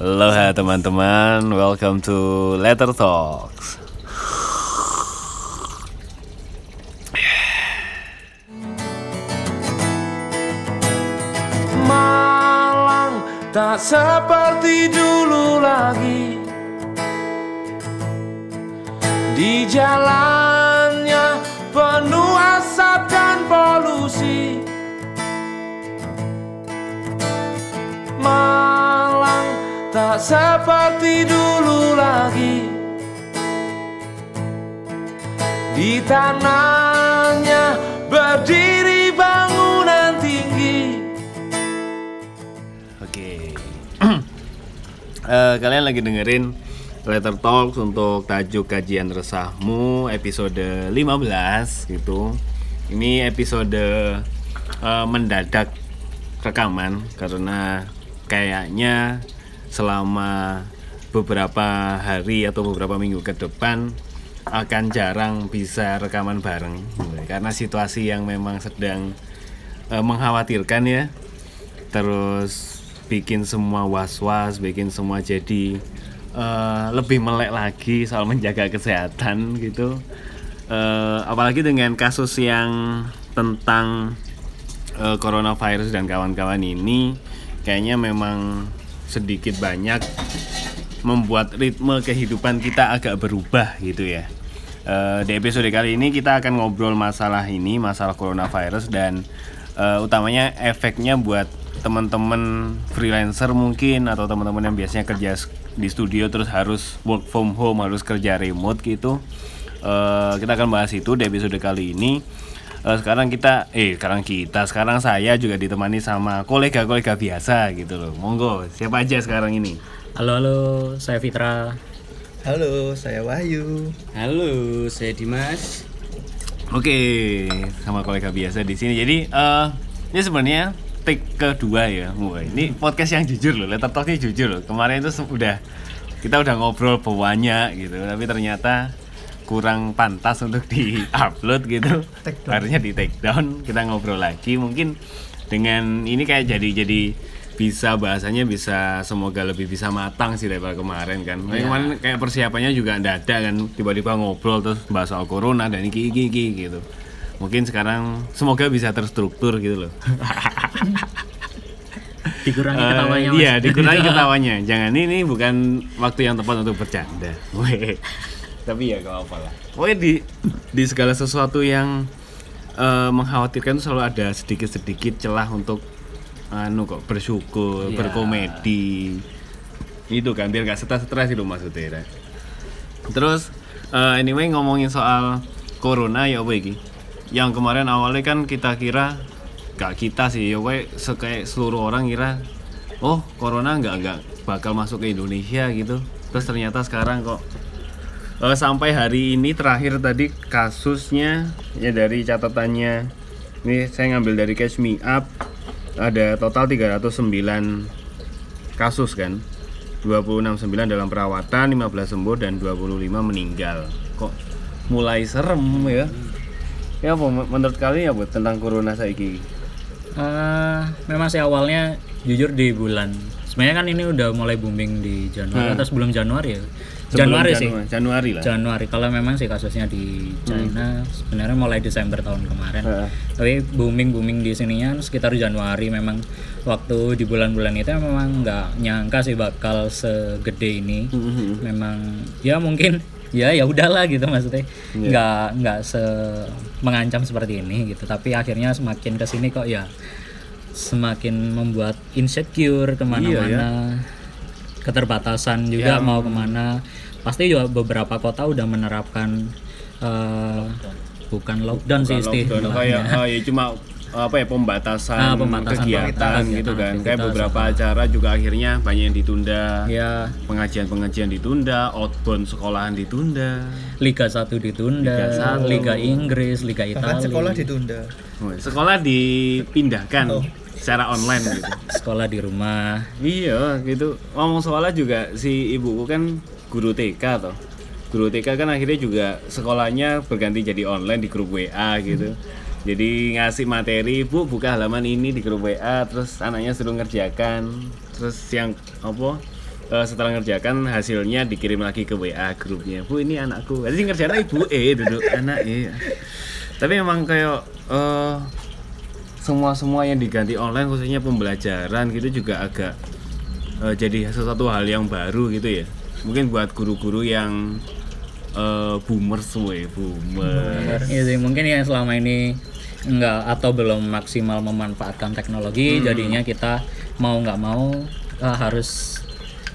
Aloha teman-teman, welcome to Letter Talks. Malang tak seperti dulu lagi. Di jalannya penuh asap dan polusi tak seperti dulu lagi Di tanahnya berdiri bangunan tinggi Oke. Eh, kalian lagi dengerin Letter Talks untuk tajuk kajian resahmu episode 15 gitu. Ini episode eh, mendadak rekaman karena kayaknya selama beberapa hari atau beberapa minggu ke depan akan jarang bisa rekaman bareng karena situasi yang memang sedang eh, mengkhawatirkan ya terus bikin semua was-was, bikin semua jadi eh, lebih melek lagi soal menjaga kesehatan gitu. Eh, apalagi dengan kasus yang tentang eh, coronavirus dan kawan-kawan ini, kayaknya memang sedikit banyak membuat ritme kehidupan kita agak berubah gitu ya. Eh, di episode kali ini kita akan ngobrol masalah ini, masalah coronavirus dan eh, utamanya efeknya buat teman-teman freelancer mungkin atau teman-teman yang biasanya kerja di studio terus harus work from home, harus kerja remote gitu. Eh, kita akan bahas itu di episode kali ini. Eh, sekarang kita, eh sekarang kita, sekarang saya juga ditemani sama kolega-kolega biasa gitu loh. Monggo, siapa aja sekarang ini? Halo halo, saya Fitra. Halo, saya Wahyu. Halo, saya Dimas. Oke, sama kolega biasa di sini. Jadi eh ini sebenarnya take kedua ya. Wah, ini podcast yang jujur loh, letter talknya jujur loh. Kemarin itu se- udah kita udah ngobrol banyak gitu, tapi ternyata kurang pantas untuk di-upload gitu. Take down. Harusnya di take down, kita ngobrol lagi. Mungkin dengan ini kayak jadi jadi bisa bahasanya bisa semoga lebih bisa matang sih daripada kemarin kan. Kayak Kemarin kayak persiapannya juga ada kan tiba-tiba ngobrol terus bahas soal corona dan iki iki iki gitu. Mungkin sekarang semoga bisa terstruktur gitu loh. Dikurangi Eh, ketawanya mas. Iya, dikurangi ketawanya. Jangan ini bukan waktu yang tepat untuk bercanda. Tapi ya gak apa lah. Pokoknya di di segala sesuatu yang eh, mengkhawatirkan itu selalu ada sedikit-sedikit celah untuk anu kok bersyukur, Iya. berkomedi. Itu kan biar gak stres-stres itu maksudnya. Terus eh, anyway ngomongin soal corona ya apa iki? Yang kemarin awalnya kan kita kira gak kita sih ya we kayak seluruh orang kira oh corona nggak nggak bakal masuk ke Indonesia gitu. Terus ternyata sekarang kok eh, sampai hari ini terakhir tadi kasusnya ya dari catatannya. Ini saya ngambil dari Catch Me Up ada total 309 kasus kan? 269 dalam perawatan 15 sembuh dan 25 meninggal. Kok mulai serem ya? Ya apa menurut kalian ya buat tentang corona saiki? Eh, memang sih awalnya jujur di bulan. Sebenarnya kan ini udah mulai booming di Januari atau sebelum Januari ya. Sebelum Januari sih. Januari, lah Januari kalau memang sih kasusnya di China sebenarnya mulai Desember tahun kemarin. Heeh. Tapi booming booming di sininya sekitar Januari memang waktu di bulan-bulan itu memang nggak nyangka sih bakal segede ini. Memang ya mungkin ya ya udahlah gitu maksudnya nggak nggak se mengancam seperti ini gitu. Tapi akhirnya semakin ke sini kok ya semakin membuat insecure ke mana-mana keterbatasan juga mau ke mana. Pasti juga beberapa kota udah menerapkan eh, bukan lockdown sih Lockdown istilahnya. kayak ah, ya cuma apa ya pembatasan, Ah, pembatasan kegiatan pembatasan gitu kan. Kayak beberapa acara juga akhirnya banyak yang ditunda. Ya. Pengajian-pengajian ditunda outbound sekolahan ditunda. Liga 1 ditunda Liga Liga, 1. Inggris Liga Bahkan Italia sekolah ditunda. sekolah dipindahkan. Oh. Secara online gitu. Sekolah di rumah. Iya gitu. Ngomong soalnya juga si ibuku kan guru TK toh. Guru TK kan akhirnya juga sekolahnya berganti jadi online di grup WA gitu. Jadi ngasih materi bu buka halaman ini di grup WA terus anaknya suruh ngerjakan. Terus yang apa eh, setelah ngerjakan hasilnya dikirim lagi ke WA grupnya. Bu ini anakku. Jadi ngerjain ibu eh duduk. Anak eh tapi emang kayak eh semua semua yang diganti online khususnya pembelajaran gitu juga agak eh, jadi sesuatu hal yang baru gitu ya mungkin buat guru-guru yang eh boomer semua ya boomer Iya sih, mungkin yang selama ini enggak atau belum maksimal memanfaatkan teknologi Hmm. jadinya kita mau nggak mau eh, harus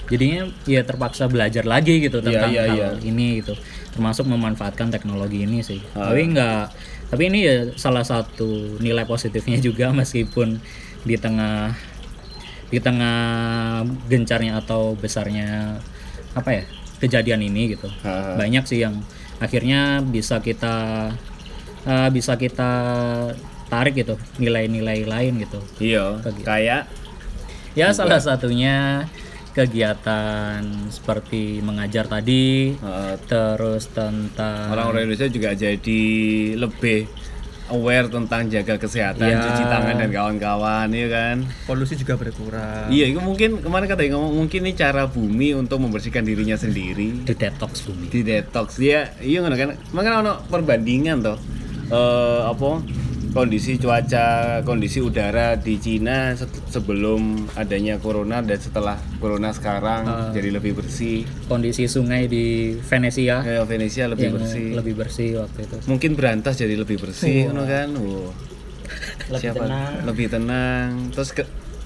jadinya ya terpaksa belajar lagi gitu tentang iya, hal iya. ini gitu termasuk memanfaatkan teknologi ini sih Ah. tapi enggak tapi ini ya salah satu nilai positifnya juga meskipun di tengah di tengah gencarnya atau besarnya apa ya kejadian ini gitu. Ah. banyak sih yang akhirnya bisa kita eh, bisa kita tarik gitu nilai-nilai lain gitu. Iya kayak ya salah satunya kegiatan seperti mengajar tadi eh, terus tentang orang-orang Indonesia juga jadi lebih aware tentang jaga kesehatan, Iya. cuci tangan dan kawan-kawan, ya kan? Polusi juga berkurang. Iya, itu mungkin kemarin katanya ngomong mungkin ini cara bumi untuk membersihkan dirinya sendiri di detox bumi di detox dia iya ngono kan makanya ono perbandingan toh eh apa kondisi cuaca kondisi udara di Cina se- sebelum adanya corona dan setelah corona sekarang Ah. jadi lebih bersih. Kondisi sungai di Venesia. Kayak Venesia lebih yang bersih. lebih bersih waktu itu. Mungkin berantas jadi lebih bersih ngono kan? Wow. Lebih Siapa? tenang. lebih tenang. Terus ke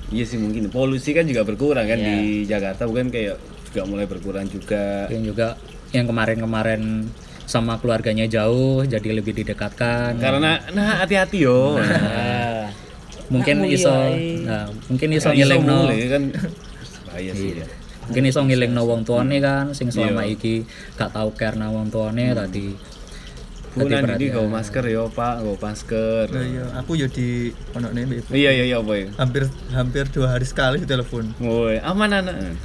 iya sih mungkin. Polusi kan juga berkurang kan di Jakarta. Bukan kayak juga mulai berkurang juga. Yang juga yang kemarin-kemarin sama keluarganya jauh jadi lebih didekatkan karena nah hati-hati yo mungkin iso nah, mungkin iso ngilingno mulai kan bahaya sih ya mungkin iso ngilingno wong tuane kan sing selama iki gak tau karena wong tuane tadi Bu nanti gak masker yo pak gak masker Nah, iya, aku ya di ono nih iya iya iya ya hampir hampir dua hari sekali di telepon. Woi, aman anak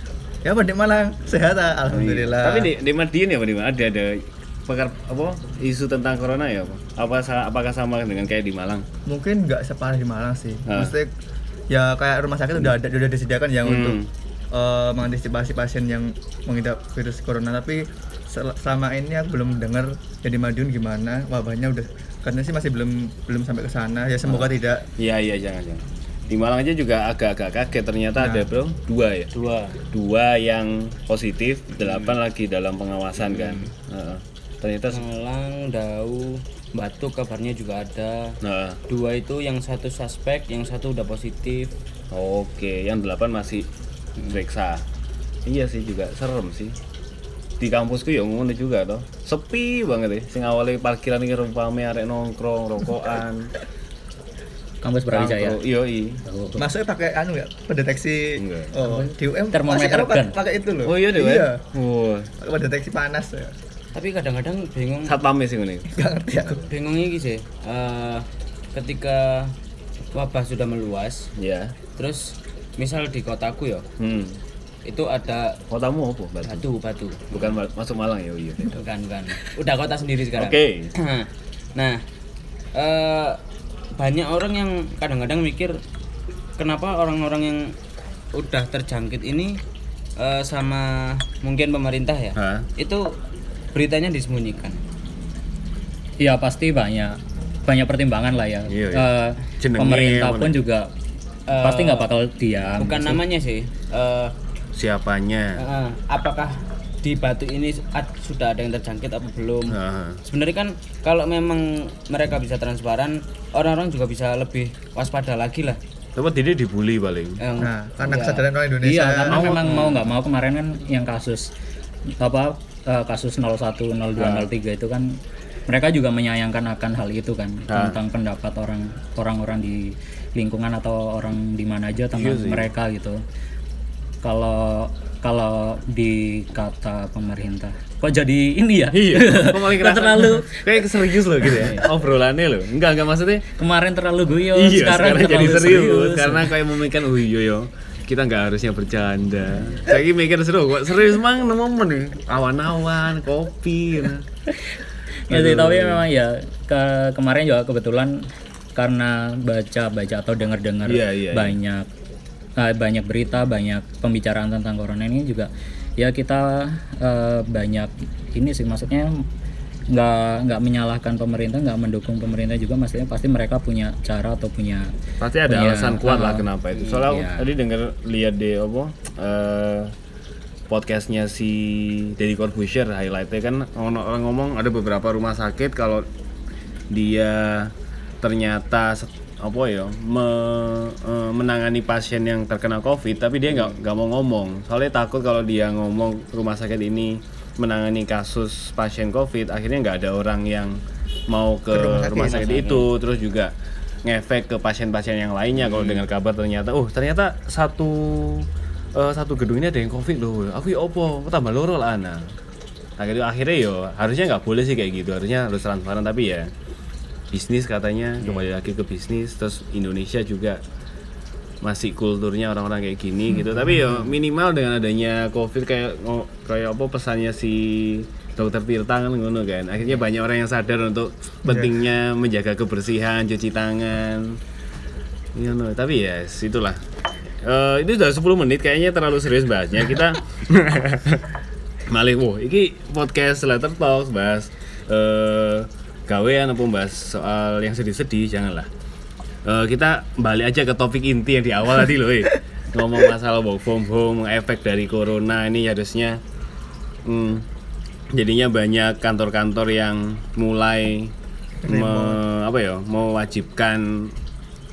Ya Pak di Malang sehat ah, alhamdulillah. tapi di di Madiun ya Pak di ada ada pakar apa? Isu tentang corona ya apa? Apa apakah sama dengan kayak di Malang? Mungkin nggak separah di Malang sih. Ah. Maksudnya ya kayak rumah sakit udah ada udah disediakan yang Hmm. untuk eh, mengantisipasi pasien yang mengidap virus corona. Tapi sel- selama ini aku belum dengar ya di Madiun gimana wabahnya udah karena sih masih belum belum sampai ke sana. Ya semoga tidak. Iya iya jangan jangan. Di Malang aja juga agak-agak kaget ternyata ada bro. Dua ya? Dua. Dua yang positif delapan lagi dalam pengawasan kan? Heeh. Ternyata Malang, Dau, Batu kabarnya juga ada. nah Dua itu yang satu suspek, yang satu udah positif. Oke, yang delapan masih periksa. Iya sih juga serem sih. Di kampusku ya ngono juga toh. Sepi banget ya. Sing awalnya parkiran iki rumpame arek nongkrong, rokokan. kampus Brawijaya. Iya, iya. masuknya pakai anu ya pendeteksi Enggak. oh di UM Termometer pakai itu loh Oh iya deh. iya Wah, pakai pendeteksi panas ya Tapi kadang-kadang bingung, satpame sih ngene. nggak ngerti aku bingung ini sih. Eh, ketika wabah sudah meluas, Ya. terus misal di kotaku ya, Hmm. itu ada Kotamu apa, Batu? batu batu, Bukan ma- masuk Malang ya, oh iya. bukan bukan. Udah kota sendiri sekarang. Oke. nah, eh, banyak orang yang kadang-kadang mikir kenapa orang-orang yang udah terjangkit ini eh, sama mungkin pemerintah ya, Hah? itu beritanya disembunyikan. Iya pasti banyak banyak pertimbangan lah ya. Iya, iya. Eh, Jenenge pemerintah mana? pun juga Eh, pasti nggak bakal diam. Bukan namanya sih. eh, Siapanya? eh, apakah di batu ini ad- sudah ada yang terjangkit apa belum? Heeh. Sebenarnya kan kalau memang mereka bisa transparan, orang-orang juga bisa lebih waspada lagi lah. Tapi dia dibully paling. Yang- nah karena Iya. kesadaran orang Indonesia Iya, karena memang mau nggak mau kemarin kan yang kasus apa eh, kasus 01, 02, 03 itu kan mereka juga menyayangkan akan hal itu kan tentang pendapat orang orang-orang di lingkungan atau orang di mana aja tentang mereka gitu. Kalau kalau di kata pemerintah kok jadi ini ya? Iya, kok terlalu kayak serius loh gitu ya. Obrolannya loh. Enggak, enggak maksudnya kemarin terlalu guyon, iya, sekarang, sekarang, jadi terlalu serius, karena kayak memikirkan oh iya yo kita nggak harusnya bercanda saya mikir seru kok serius mang nemu nih awan-awan kopi nah. ya sih tapi memang ya ke- kemarin juga kebetulan karena baca baca atau dengar dengar Iya, iya, iya. banyak eh, banyak berita banyak pembicaraan tentang corona ini juga ya kita eh, banyak ini sih maksudnya nggak nggak menyalahkan pemerintah nggak mendukung pemerintah juga maksudnya pasti mereka punya cara atau punya pasti ada punya, alasan kuat lah uh, kenapa itu soalnya aku iya. tadi denger lihat deh apa eh, podcastnya si Deddy Corbuzier highlightnya kan orang orang ngomong ada beberapa rumah sakit kalau dia ternyata apa ya me- eh, menangani pasien yang terkena covid tapi dia nggak nggak mau ngomong soalnya takut kalau dia ngomong rumah sakit ini menangani kasus pasien covid akhirnya nggak ada orang yang mau ke rumah sakit, itu. Terus juga ngefek ke pasien-pasien yang lainnya kalau dengar kabar ternyata oh ternyata satu eh, satu gedung ini ada yang covid loh. Aku ya opo tambah loro lah ana. Nah gitu akhirnya yo harusnya nggak boleh sih kayak gitu. Harusnya harus transparan. Tapi ya bisnis katanya kembali lagi ke bisnis. Terus Indonesia juga masih kulturnya orang-orang kayak gini gitu. Tapi ya minimal dengan adanya covid kayak ngo- kayak apa pesannya si dokter Tirta kan ngono kan. Akhirnya banyak orang yang sadar untuk pentingnya menjaga kebersihan cuci tangan. Ngono, tapi ya yes, itulah Eh itu sudah 10 menit kayaknya terlalu serius bahasnya. Kita Malih, wow, ini podcast Letter Talks bahas eh gawean apa bahas soal yang sedih-sedih janganlah. Eh, kita balik aja ke topik inti yang di awal tadi loh, eh. ngomong masalah work from home, efek dari corona ini harusnya hmm, jadinya banyak kantor-kantor yang mulai me- apa ya, mewajibkan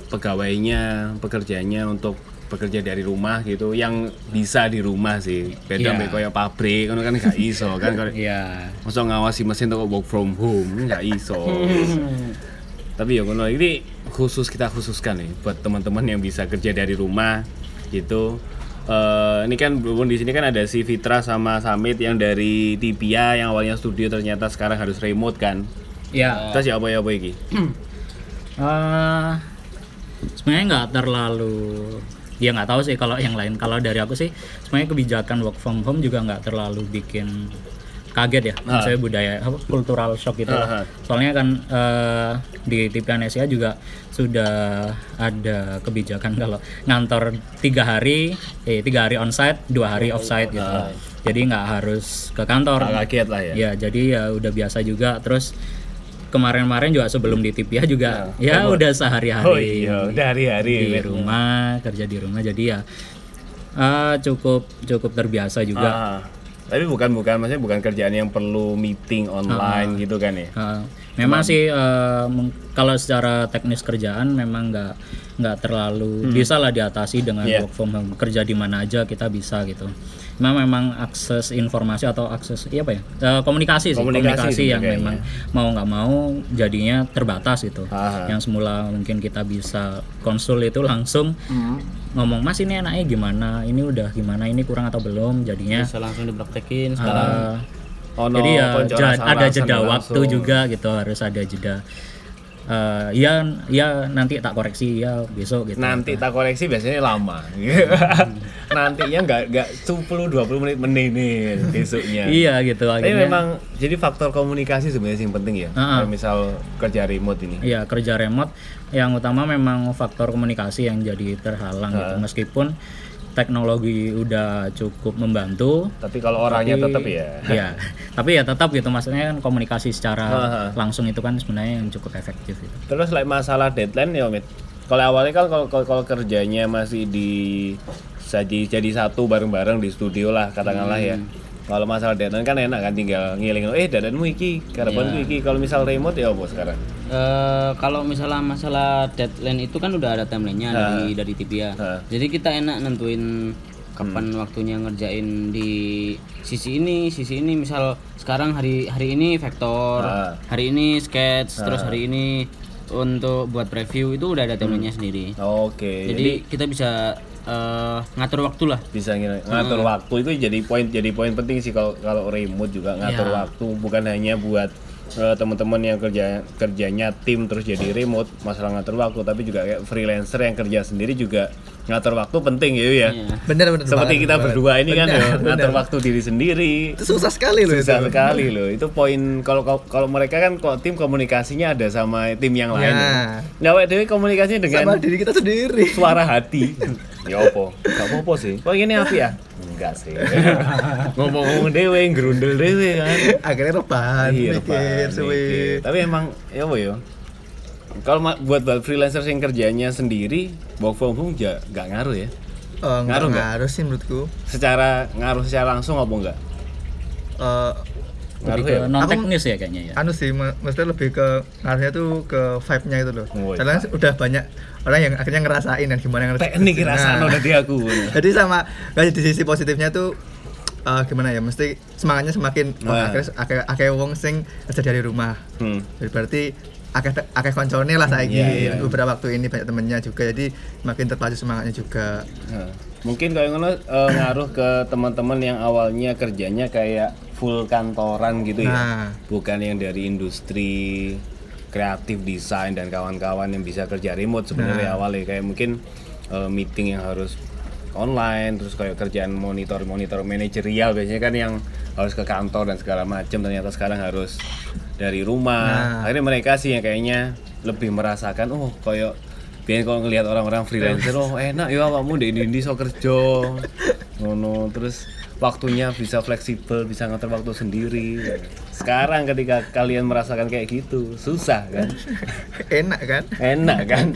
pegawainya, pekerjanya untuk bekerja dari rumah gitu, yang bisa di rumah sih. Beda Iya. yeah. kayak pabrik, kan kan nggak iso kan kalau ya Masa ngawasi mesin tuh work from home nggak iso. Tapi ya kalau ini khusus kita khususkan nih buat teman-teman yang bisa kerja dari rumah gitu. Eh, ini kan berhubung di sini kan ada si Fitra sama Samit yang dari Tipia yang awalnya studio ternyata sekarang harus remote kan. ya Terus ya apa ya apa iki? Eh, sebenarnya nggak terlalu ya nggak tahu sih kalau yang lain kalau dari aku sih sebenarnya kebijakan work from home juga nggak terlalu bikin kaget ya maksudnya budaya apa cultural shock gitu Ah, ah. lah. soalnya kan eh, di TV Anesia juga sudah ada kebijakan kalau ngantor tiga hari eh tiga hari onsite dua hari offsite gitu jadi nggak harus ke kantor kaget lah ya. Ya, jadi ya udah biasa juga. Terus kemarin-kemarin juga sebelum di Tipia juga ya udah sehari-hari Oh iya, udah hari-hari. di rumah, kerja di rumah. Jadi ya eh, cukup cukup terbiasa juga. Ah, tapi bukan bukan maksudnya bukan kerjaan yang perlu meeting online gitu kan ya. Eh, memang sih meng- kalau secara teknis kerjaan memang nggak nggak terlalu bisa lah diatasi dengan Iya. work from home kerja di mana aja kita bisa gitu. Memang memang akses informasi atau akses iya apa ya Eh, komunikasi sih Komunikasi komunikasi, yang kayaknya. memang mau nggak mau jadinya terbatas gitu. Ah. Yang semula mungkin kita bisa konsul itu langsung ngomong mas ini enaknya gimana, ini udah gimana, ini kurang atau belum jadinya. bisa langsung dipraktekin sekarang eh, Ono jadi ya ada jeda langsung. waktu juga gitu harus ada jeda. Eh, ya ya nanti tak koreksi ya besok gitu. Nanti tak koleksi biasanya lama. Nantinya nggak nggak 10 20 menit menit besoknya. Iya gitu Tapi akhirnya. memang jadi faktor komunikasi sebenarnya yang penting ya. Ah. Kayak misal kerja remote ini. Iya kerja remote yang utama memang faktor komunikasi yang jadi terhalang gitu meskipun teknologi udah cukup membantu Tapi kalau orangnya tapi- tetap ya. Iya, tapi ya tetap gitu maksudnya kan komunikasi secara langsung itu kan sebenarnya yang cukup efektif gitu. Terus like masalah deadline ya, Mit. Kalau awalnya kan kalau, kalau, kalau kerjanya masih di jadi jadi satu bareng-bareng di studio lah katakanlah ya. Hmm. Kalau masalah deadline kan enak kan tinggal ngiling eh deadline-mu iki, karepanku Iya. iki. Kalau misal remote ya apa sekarang? Eh, kalau misalnya masalah deadline itu kan udah ada timelinenya dari dari Tibia. Ah. Jadi kita enak nentuin kapan waktunya ngerjain di sisi ini, sisi ini. Misal sekarang hari hari ini vektor, Ah. hari ini sketch, terus hari ini untuk buat preview itu udah ada timelinenya sendiri. Oke. Jadi, kita bisa eh, ngatur waktu lah. bisa ngira- ngatur waktu itu jadi poin jadi poin penting sih kalau kalau remote juga ngatur Ya. waktu bukan hanya buat eh, teman-teman yang kerja kerjanya tim terus jadi remote masalah ngatur waktu tapi juga kayak freelancer yang kerja sendiri juga ngatur waktu penting ya ya. Iya. bener bener Seperti banget, kita banget. berdua ini kan Bener, ya, bener. ngatur waktu diri sendiri. itu susah sekali loh Susah itu sekali loh. Itu poin kalau kalau mereka kan kok tim komunikasinya ada sama tim yang lain. Ya. Ya, Awake dhewe komunikasinya dengan sama diri kita sendiri suara hati. ya apa? Gak apa-apa sih. Kok ini api ya? Enggak sih. Ngomong-ngomong dewe, gerundel dewe kan. akhirnya rebahan Iya, mikir mikir. Tapi emang ya apa ya? Kalau buat buat freelancer yang kerjanya sendiri, work from home ya nggak ngaruh ya. Oh, Ngaruh ngaruh nggak? ngaruh sih menurutku Secara ngaruh secara langsung apa enggak? Eh, Ngaruh ya? ke non teknis ya kayaknya ya. anu sih ma- maksudnya lebih ke ngaruhnya tuh ke vibe-nya itu loh Oh, iya. soalnya udah banyak orang yang akhirnya ngerasain dan gimana yang Teknik rasanya Nah. dari aku. jadi sama dari di sisi positifnya tuh eh, gimana ya mesti semangatnya semakin oh, Nah. akhirnya akeh akeh wong sing kerja dari rumah Hmm. Jadi berarti akeh akeh koncone lah saiki Iya, iya. beberapa waktu ini banyak temennya juga jadi makin terpacu semangatnya juga Nah, mungkin kalau ngono eh, ngaruh ke teman-teman yang awalnya kerjanya kayak full kantoran gitu ya. Nah. Bukan yang dari industri kreatif desain dan kawan-kawan yang bisa kerja remote sebenarnya awalnya. Kayak mungkin eh, meeting yang harus online terus kayak kerjaan monitor monitor manajerial biasanya kan yang harus ke kantor dan segala macam ternyata sekarang harus dari rumah. Nah. akhirnya mereka sih yang kayaknya lebih merasakan oh kayak biar kalau ngelihat orang-orang freelancer oh enak ya awakmu di Indonesia iso kerja. Ngono terus waktunya bisa fleksibel bisa ngatur waktu sendiri. Sekarang ketika kalian merasakan kayak gitu susah kan? Enak kan? Enak kan?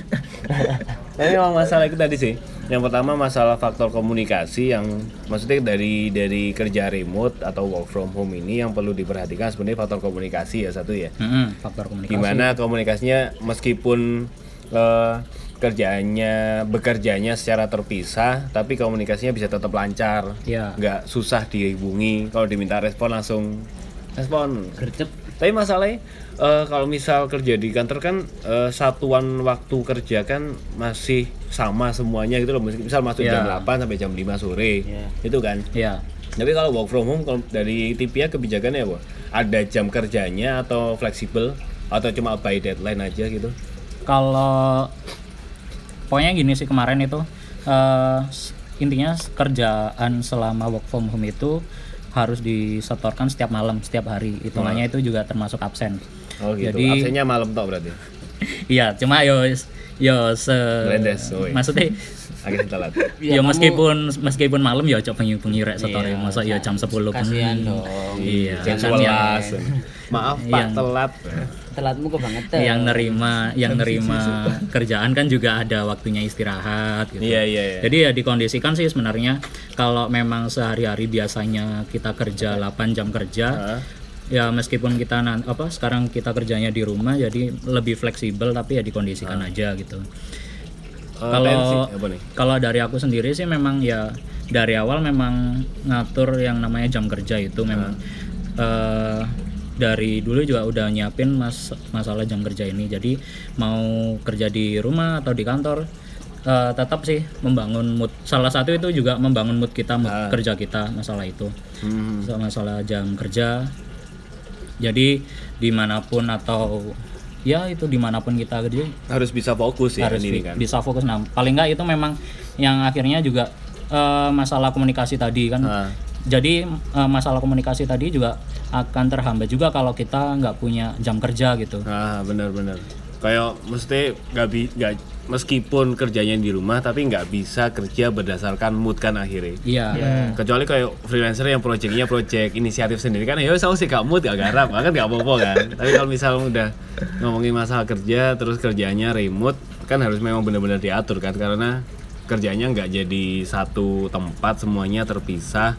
Tapi memang masalah itu tadi sih. Yang pertama masalah faktor komunikasi yang maksudnya dari dari kerja remote atau work from home ini yang perlu diperhatikan sebenarnya faktor komunikasi ya satu ya. Mm-mm, faktor komunikasi. gimana komunikasinya meskipun eh, kerjaannya bekerjanya secara terpisah tapi komunikasinya bisa tetap lancar Iya. nggak susah dihubungi kalau diminta respon langsung respon Gercep. tapi masalahnya eh, kalau misal kerja di kantor kan eh, satuan waktu kerja kan masih sama semuanya gitu loh misal masuk Iya. jam 8 sampai jam 5 sore Iya. itu kan Iya. tapi kalau work from home kalau dari TPA kebijakannya apa? Ada jam kerjanya atau fleksibel atau cuma by deadline aja gitu? Kalau pokoknya gini sih kemarin itu eh, s- intinya kerjaan selama work from home itu harus disetorkan setiap malam setiap hari hitungannya itu juga termasuk absen Oh gitu. Jadi- Absennya malam toh berarti. iya cuma yo yo se Glendes, oh iya. maksudnya Agak telat. ya kamu- meskipun meskipun malam ya coba bengi rek setore Iya, masa ya jam 10 kasihan dong. iya Jam 11. Maaf Pak Yang- telat. Telatmu kebangetan. yang nerima yang nerima kerjaan kan juga ada waktunya istirahat gitu. Iya iya iya. Jadi ya dikondisikan sih sebenarnya kalau memang sehari-hari biasanya kita kerja 8 jam kerja Hah? ya meskipun kita nan- apa sekarang kita kerjanya di rumah jadi lebih fleksibel tapi ya dikondisikan aja gitu. Eh, Kalau nih? kalau dari aku sendiri sih memang ya dari awal memang ngatur yang namanya jam kerja itu memang eh, dari dulu juga udah nyiapin mas masalah jam kerja ini. Jadi mau kerja di rumah atau di kantor eh, tetap sih membangun mood. Salah satu itu juga membangun mood kita, mood kerja kita masalah itu. Hmm. So, masalah jam kerja. Jadi di mana pun atau ya itu di mana pun kita kerja Harus bisa fokus ya harus ini kan. bisa fokus nah paling nggak itu memang yang akhirnya juga eh, masalah komunikasi tadi kan Ah. jadi eh, masalah komunikasi tadi juga akan terhambat juga kalau kita nggak punya jam kerja gitu. Ah benar-benar. Kayak mesti nggak bi nggak meskipun kerjanya di rumah tapi nggak bisa kerja berdasarkan mood kan akhirnya. iya. Kecuali kayak freelancer yang projectnya project inisiatif sendiri kan ya saya sih gak mood gak garap kan gak apa-apa kan. Tapi kalau misal udah ngomongin masalah kerja terus kerjanya remote kan harus memang benar-benar diatur kan karena kerjanya nggak jadi satu tempat semuanya terpisah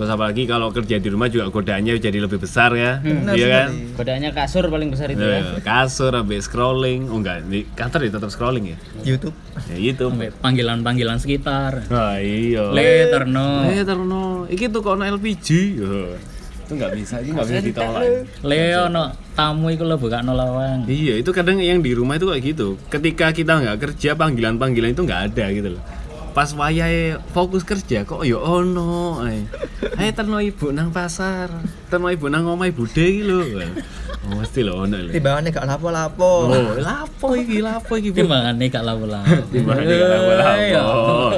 terus apalagi kalau kerja di rumah juga godaannya jadi lebih besar ya iya kan Godaannya kasur paling besar itu ya. Eh, kasur habis scrolling oh enggak di kantor ya tetap scrolling ya YouTube ya itu Sampai panggilan-panggilan sekitar Wah iya le terno Eh, terno. Iki tuh kono LPG. Yo. Itu nggak bisa, itu nggak bisa ditolak. le no tamu itu lo buka no lawang Iya, itu kadang yang di rumah itu kayak gitu. Ketika kita nggak kerja, panggilan-panggilan itu nggak ada gitu loh. Pas wayahe fokus kerja kok yo ono. Ae Ae terno ibu nang pasar. Terno ibu nang omah ibu iki lho. Mesti loh ono lho. timbangannya gak lapo-lapo Oh, lapo iki, lapo iki. Bu? Timbangannya kak lapo-lapo. Timbangane gak lapo-lapo.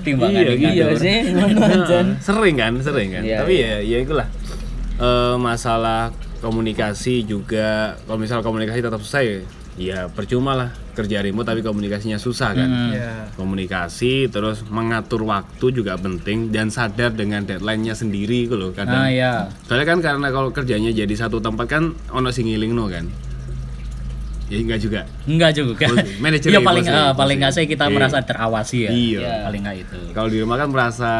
Timbangannya Iya, iya sih anjen. sering kan sering kan Iya, tapi ya ya itulah Eh, masalah komunikasi juga kalau misal komunikasi tetap susah ya percuma lah kerja remote tapi komunikasinya susah kan Hmm. ya komunikasi terus mengatur waktu juga penting dan sadar dengan deadline-nya sendiri gitu loh kadang Ah ya. soalnya kan karena kalau kerjanya jadi satu tempat kan ono sing ngilingno kan ya enggak juga Enggak juga. Manajer ya paling bos paling ya. nggak sih kita Iya. merasa terawasi ya. Iya. Paling nggak itu. kalau di rumah kan merasa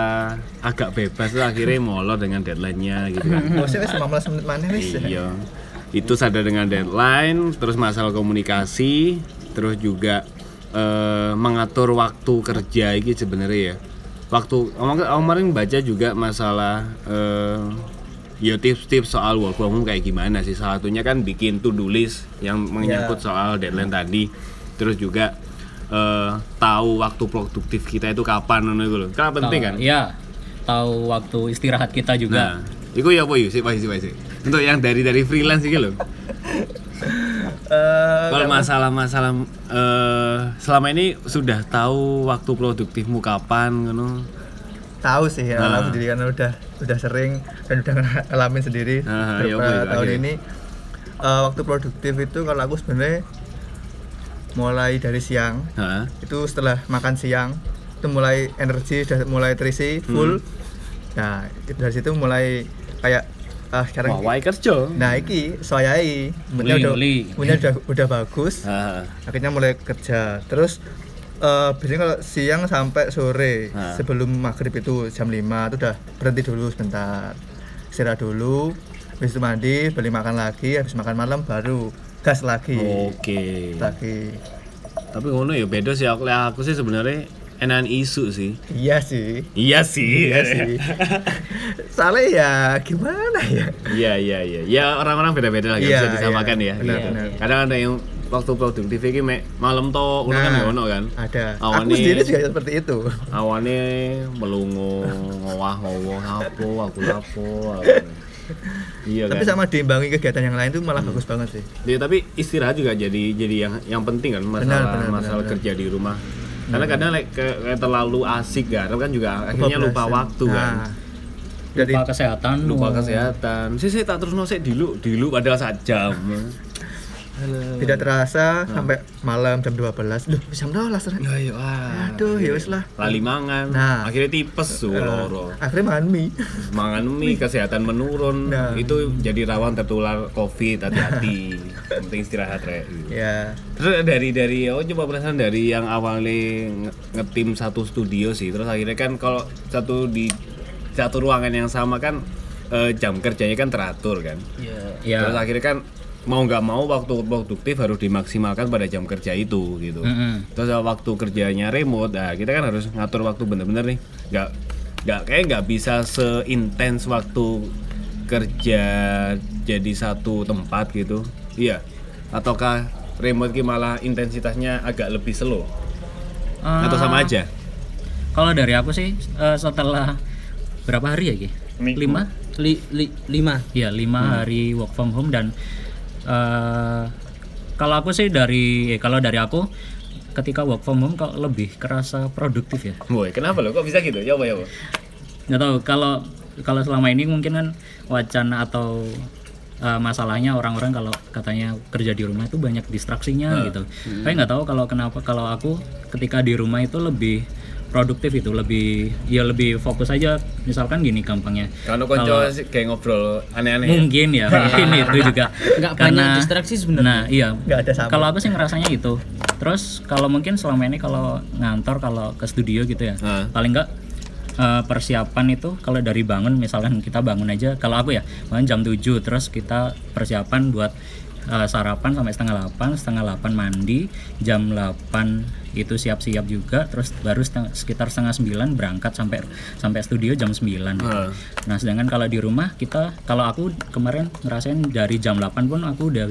agak bebas tuh akhirnya molor dengan deadline-nya gitu kan bosnya wis 15 menit mana wis iya itu sadar dengan deadline terus masalah komunikasi terus juga eh, mengatur waktu kerja ini sebenarnya ya waktu kemarin baca juga masalah eh, ya tips-tips soal work from home kayak gimana sih salah satunya kan bikin to do list yang menyangkut soal deadline tadi terus juga eh, tahu waktu produktif kita itu kapan ngono iku lho. kan penting kan Iya. Tahu waktu istirahat kita juga. Nah, itu ya apa sih, sih, sih. Untuk yang dari dari freelance iki loh. Eh, Kalau masalah-masalah eh, selama ini sudah tahu waktu produktifmu kapan ngono. tahu sih ya Nah. sendiri karena udah udah sering dan udah ngalamin sendiri Ah, iya, beberapa apa, tahun akhirnya? ini Eh, waktu produktif itu kalau aku sebenarnya mulai dari siang Heeh. itu setelah makan siang itu mulai energi sudah mulai terisi full nah itu dari situ mulai kayak ah sekarang Wah, wae kerja. nah iki soyai Uli, udah moodnya udah udah bagus Heeh. akhirnya mulai kerja terus eh biasanya kalau siang sampai sore Nah. sebelum maghrib itu jam 5 itu udah berhenti dulu sebentar istirahat dulu habis itu mandi beli makan lagi habis makan malam baru gas lagi Oke. lagi Tapi ngono ya beda sih aku aku sih sebenarnya enakan isu sih. iya sih Iya sih. iya sih soalnya ya gimana ya Iya iya iya. Ya orang-orang beda-beda lah Iya, bisa disamakan iya. ya. Benar, Iya. benar. Kadang ada yang waktu produktif iki mek malam to ngono kan Nah, ya ono kan. ada Awane- aku sendiri juga seperti itu awane melungu ngowah ngowah apa aku lapo iya kan tapi sama diimbangi kegiatan yang lain tuh malah bagus banget sih Ya, tapi istirahat juga jadi jadi yang yang penting kan masalah Benar, benar, masalah benar, kerja di rumah karena kadang like, kayak kayak terlalu asik garap kan juga akhirnya lupa Kebablasan. waktu kan. Nah, jadi Lupa kesehatan. lupa kesehatan. Sih sih tak terus nosek dulu dulu padahal sak jam tidak terasa sampai malam jam 12 loh jam 12 ternyata. ya iya wah aduh ya wis lah. Lali mangan. Nah. akhirnya tipes tuh loro akhirnya makan mie. Mangan mie kesehatan menurun. Nah. itu jadi rawan tertular covid hati-hati. Penting istirahat rek. Ya terus dari dari oh coba perasaan dari yang awalnya nge- ngetim satu studio sih. Terus akhirnya kan kalau satu di satu ruangan yang sama kan eh, jam kerjanya kan teratur kan? Ya. terus akhirnya kan mau nggak mau waktu produktif harus dimaksimalkan pada jam kerja itu gitu. Mm-mm. terus uh, waktu kerjanya remote nah kita kan harus ngatur waktu bener-bener nih. Nggak nggak kayak nggak bisa seintens waktu kerja jadi satu tempat gitu. Iya. Ataukah remote ki malah intensitasnya agak lebih slow? Ah, atau sama aja? Kalau dari aku sih eh, setelah berapa hari ya Ki? Lima? Li, li, lima. Ya lima hari work from home dan eh kalau aku sih dari eh, kalau dari aku ketika work from home kok lebih kerasa produktif ya. Boy, kenapa lo kok bisa gitu? Ya apa ya apa? nggak tahu kalau kalau selama ini mungkin kan wacana atau uh, masalahnya orang-orang kalau katanya kerja di rumah itu banyak distraksinya gitu. Tapi nggak tahu kalau kenapa kalau aku ketika di rumah itu lebih produktif itu lebih ya lebih fokus aja misalkan gini gampangnya Kalau konco sih kayak ngobrol aneh-aneh. mungkin ya mungkin itu juga Nggak banyak distraksi sebenarnya. nah iya nggak ada sama kalau aku sih ngerasanya itu terus kalau mungkin selama ini kalau ngantor kalau ke studio gitu ya Ah. paling enggak eh, persiapan itu kalau dari bangun misalkan kita bangun aja kalau aku ya bangun jam 7 terus kita persiapan buat eh, sarapan sampai setengah 8 setengah 8 mandi jam 8 itu siap-siap juga terus baru seteng- sekitar setengah 9 berangkat sampai sampai studio jam 9 gitu. Ah. Nah, sedangkan kalau di rumah kita kalau aku kemarin ngerasain dari jam 8 pun aku udah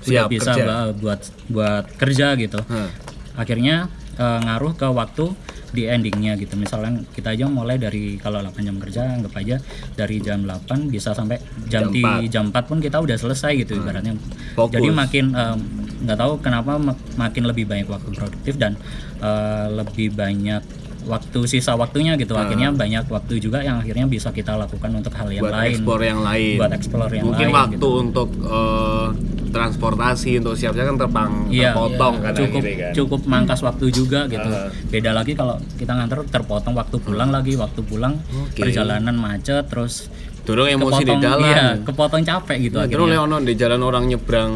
udah Siap bisa kerja. buat buat kerja gitu. Hah. Akhirnya eh, ngaruh ke waktu di endingnya gitu misalnya kita aja mulai dari kalau 8 jam kerja anggap aja dari jam 8 bisa sampai jam Jam di jam 4 pun kita udah selesai gitu ibaratnya Fokus. jadi makin em, nggak tahu kenapa mak- makin lebih banyak waktu produktif dan eh, lebih banyak waktu sisa waktunya gitu akhirnya banyak waktu juga yang akhirnya bisa kita lakukan untuk hal yang buat lain explore yang lain buat explore yang mungkin lain waktu gitu. untuk eh, transportasi untuk siap-siap kan terpang Iya, terpotong iya. kan cukup akhirnya kan cukup mangkas waktu juga gitu. Ah. Beda lagi kalau kita nganter terpotong waktu pulang lagi, waktu pulang Oke. perjalanan macet terus Durung emosi di kepotong- dalam Iya, kepotong capek gitu Nah, terus akhirnya. Leono di jalan orang nyebrang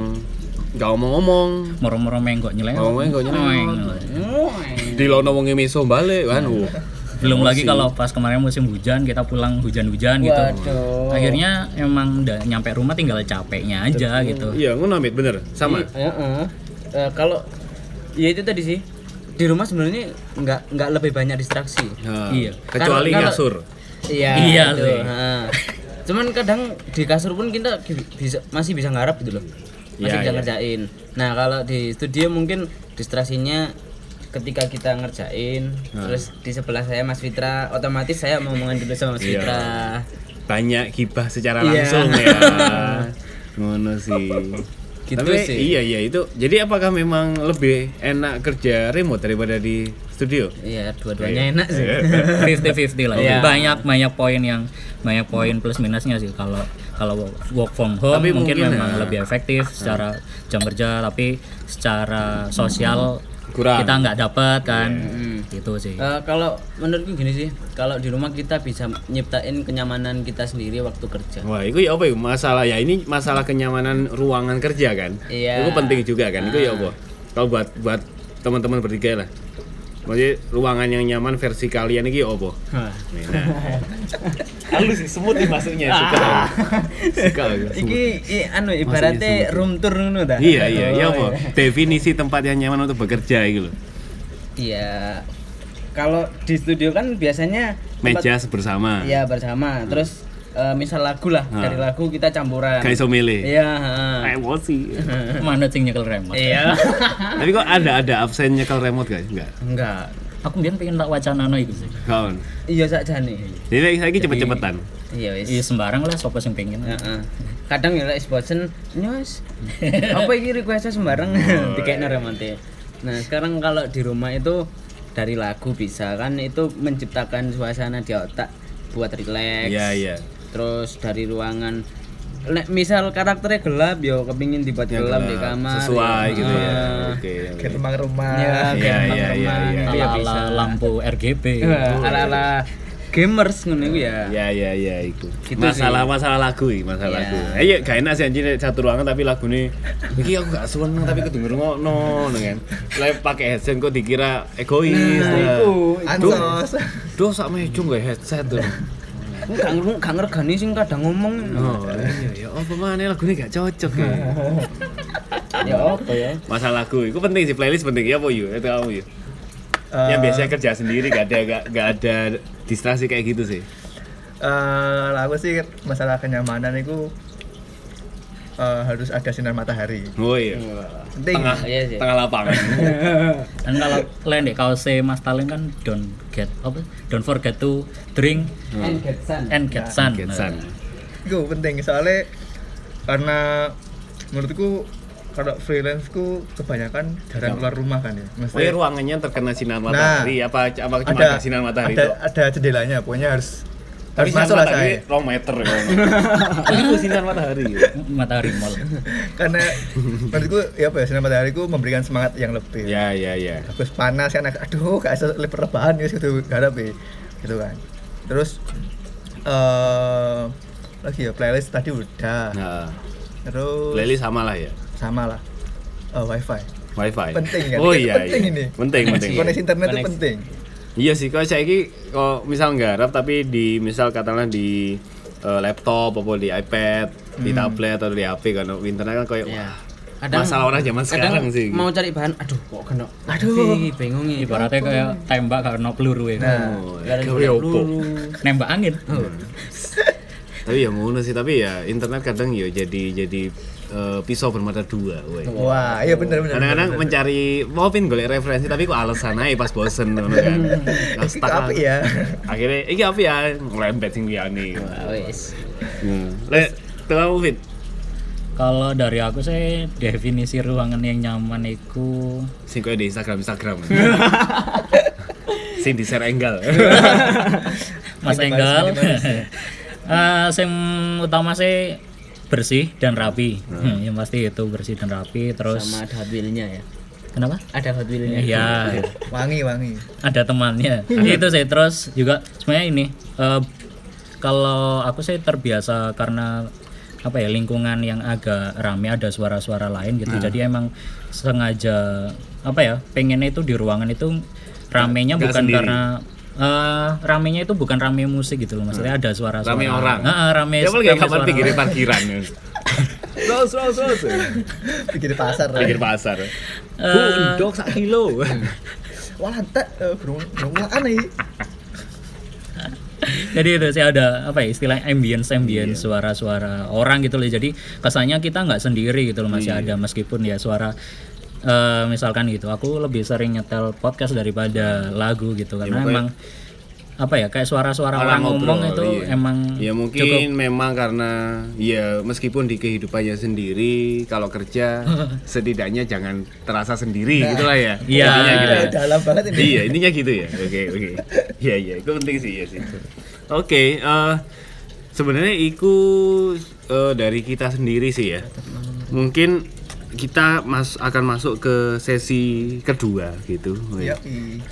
nggak ngomong-ngomong Moro-moro menggok nyelewat. Ngomongnya nggak nyelewat. di lono wong miso balik kan uh. Belum lagi kalau pas kemarin musim hujan kita pulang hujan-hujan gitu. Waduh. Akhirnya emang udah nyampe rumah tinggal capeknya aja gitu. iya ngono Amit bener sama Iya, heeh. Eh, kalau ya itu tadi sih di rumah sebenarnya nggak nggak lebih banyak distraksi. Nah, Iya. kecuali Kalau- ngasur Iya. Iya heeh. Cuman kadang di kasur pun kita ki- bisa masih bisa ngarap gitu loh. Masih Iya, bisa iya. ngerjain. Nah, kalau di studio mungkin distraksinya ketika kita ngerjain Nah. terus di sebelah saya Mas Fitra otomatis saya mau ngomongin dulu sama Mas Iya. Fitra. banyak gibah secara Iya. langsung ya ngono sih Gitu tapi sih. iya iya itu jadi apakah memang lebih enak kerja remote daripada di studio Iya, dua-duanya enak sih. 50-50 lah. Iya. Banyak banyak poin yang banyak poin plus minusnya sih kalau kalau work from home Tapi mungkin, mungkin, memang ya. lebih efektif secara jam kerja tapi secara sosial Kurang. kita nggak dapat kan Hmm. gitu sih. Eh, kalau menurutku gini sih, kalau di rumah kita bisa nyiptain kenyamanan kita sendiri waktu kerja. Wah, itu ya apa ya masalah ya ini masalah kenyamanan ruangan kerja kan. Iya. Itu penting juga kan. Itu ya apa? Kalau buat buat teman-teman bertiga lah. Maksudnya ruangan yang nyaman versi kalian ini ya apa? Nah. Halus sih semut nih masuknya suka. suka aku. Iki i- anu ibaratnya room tour ngono ta. Iya iya iya apa? Definisi tempat yang nyaman untuk bekerja itu loh. Iya. Kalau di studio kan biasanya Meja bersama. Iya bersama. Terus eh, misal lagu lah Ah. dari lagu kita campuran. Kayak iso milih. Iya. heeh. Emosi. Mana sing nyekel remote? Iya. Tapi kok ada ada absen nyekel remote guys? Enggak. Enggak. Aku biar pengen tak wacana no itu sih. Kawan. Iya sakjane. Jadi saya cepet-cepetan. Iya wis. Iya sembarang lah sopo sing pengen. Heeh. Kadang ya lek bosen, nyos. Apa iki request sembarang dikekno remote. Nah, sekarang kalau di rumah itu dari lagu bisa kan itu menciptakan suasana di otak buat relax. Iya iya. Terus dari ruangan Nek misal karakternya gelap yo kepingin dibuat Yang gelap, di gelap. kamar. Sesuai gitu ya. Ah. Oke. oke. ke rumah-rumah Ya, Iya, iya, iya, iya. itu ya Ala, lampu RGB. Ala-ala gamers ngono iku ya. Ya ya ya itu. Gitu masalah masalah lagu iki, masalah Iya. lagu. Eh ya gak enak sih anjir satu ruangan tapi lagune iki aku gak seneng tapi kedenger ngono ngono kan. Lah pakai headset kok dikira egois. Nah, iku. ansos Duh sak mejo gak headset tuh. Gak ngerti gak ngergani sing kadang ngomong. Oh iya ya apa mana lagune gak cocok ya. Ya apa ya? Masalah lagu itu penting sih playlist penting ya apa yuk itu kamu yuk. Eh, Yang biasanya kerja sendiri gak ada gak, gak ada distraksi kayak gitu sih. eh, lah aku sih masalah kenyamanan itu eh, harus ada sinar matahari Oh iya. penting Tengah Iya sih. tengah lapangan. Dan kalau kalian deh kalau saya Mas Talin kan don't get apa? Don't forget to drink And get sun. and get sun. Get sun. itu penting soalnya karena menurutku kalau freelance ku kebanyakan jarang keluar rumah kan ya Oh iya Maksudnya ruangannya terkena sinar matahari apa apa cuma ada ada sinar matahari ada, itu? ada jendelanya pokoknya harus Tapi sinar matahari saya rong meter ya. Itu sinar matahari. Matahari mall. karena menurutku ya apa ya sinar matahari ku memberikan semangat yang lebih Ya ya ya. bagus panas kan aduh gak bisa leper rebahan ya gitu garap ya gitu kan terus eh lagi ya playlist tadi udah Nah, terus playlist sama lah ya. sama lah Eh, wifi Wifi. Penting kan? Oh iya. penting iya. ini. Penting penting. koneksi internet itu penting Iya sih kalau saya ini kalau misal nggarap tapi di misal katakanlah di eh, laptop apa di iPad, di Hmm. tablet atau di HP kan internet kan kayak Ya. wah, masalah orang zaman sekarang kadang sih. Mau cari bahan, aduh kok kena. Aduh. Bingung ya. Ibaratnya kayak tembak karena peluru ya. nah Oh, opo? peluru. Nembak angin. tapi ya ngono sih tapi ya internet kadang ya jadi jadi eh, pisau bermata dua weh. Wah, iya bener bener. kadang-kadang mencari mau pin golek referensi tapi kok alasan aja pas bosen ngono kan Nah, Iki stuck apa lah. ya? akhirnya iki apa ya ngelempet sing liyane wis. hmm. lek kamu fit Kalau dari aku sih definisi ruangan yang nyaman itu sing koyo di Instagram Instagram sing di share enggal Mas Enggal. Eh, yang utama sih bersih dan rapi. Hmm, yang pasti itu bersih dan rapi. Terus Sama ada Wheel-nya ya. kenapa? Ada Hot Wheel-nya. Iya, Wangi wangi. ada temannya. itu sih terus juga sebenarnya ini eh, kalau aku sih terbiasa karena apa ya lingkungan yang agak rame ada suara-suara lain gitu. Jadi emang sengaja apa ya pengennya itu di ruangan itu ramenya bukan sendiri. karena eh ramenya itu bukan rame musik gitu loh. Maksudnya ada suara-suara rame orang Heeh, rame. ya rame kamar pinggir parkiran Terus, terus, terus. Pikir pasar. Pinggir pasar. Eh. Bu, endok sak kilo. Wah, lantak eh, burung burung aneh. Jadi itu sih ada apa ya istilah ambience ambience Iya. suara-suara orang gitu loh. Jadi kesannya kita nggak sendiri gitu loh masih Iya. ada meskipun ya suara eh, misalkan gitu. Aku lebih sering nyetel podcast daripada lagu gitu karena pokoknya- emang apa ya kayak suara-suara orang, ngomong itu iya. emang ya mungkin cukup memang karena ya meskipun di kehidupannya sendiri kalau kerja setidaknya jangan terasa sendiri gitu lah ya Iya. Intinya gitu ya. Dalam banget ini. iya intinya gitu ya oke oke iya iya itu penting sih ya sih oke eh, sebenarnya itu eh, dari kita sendiri sih ya mungkin kita mas akan masuk ke sesi kedua gitu Iya.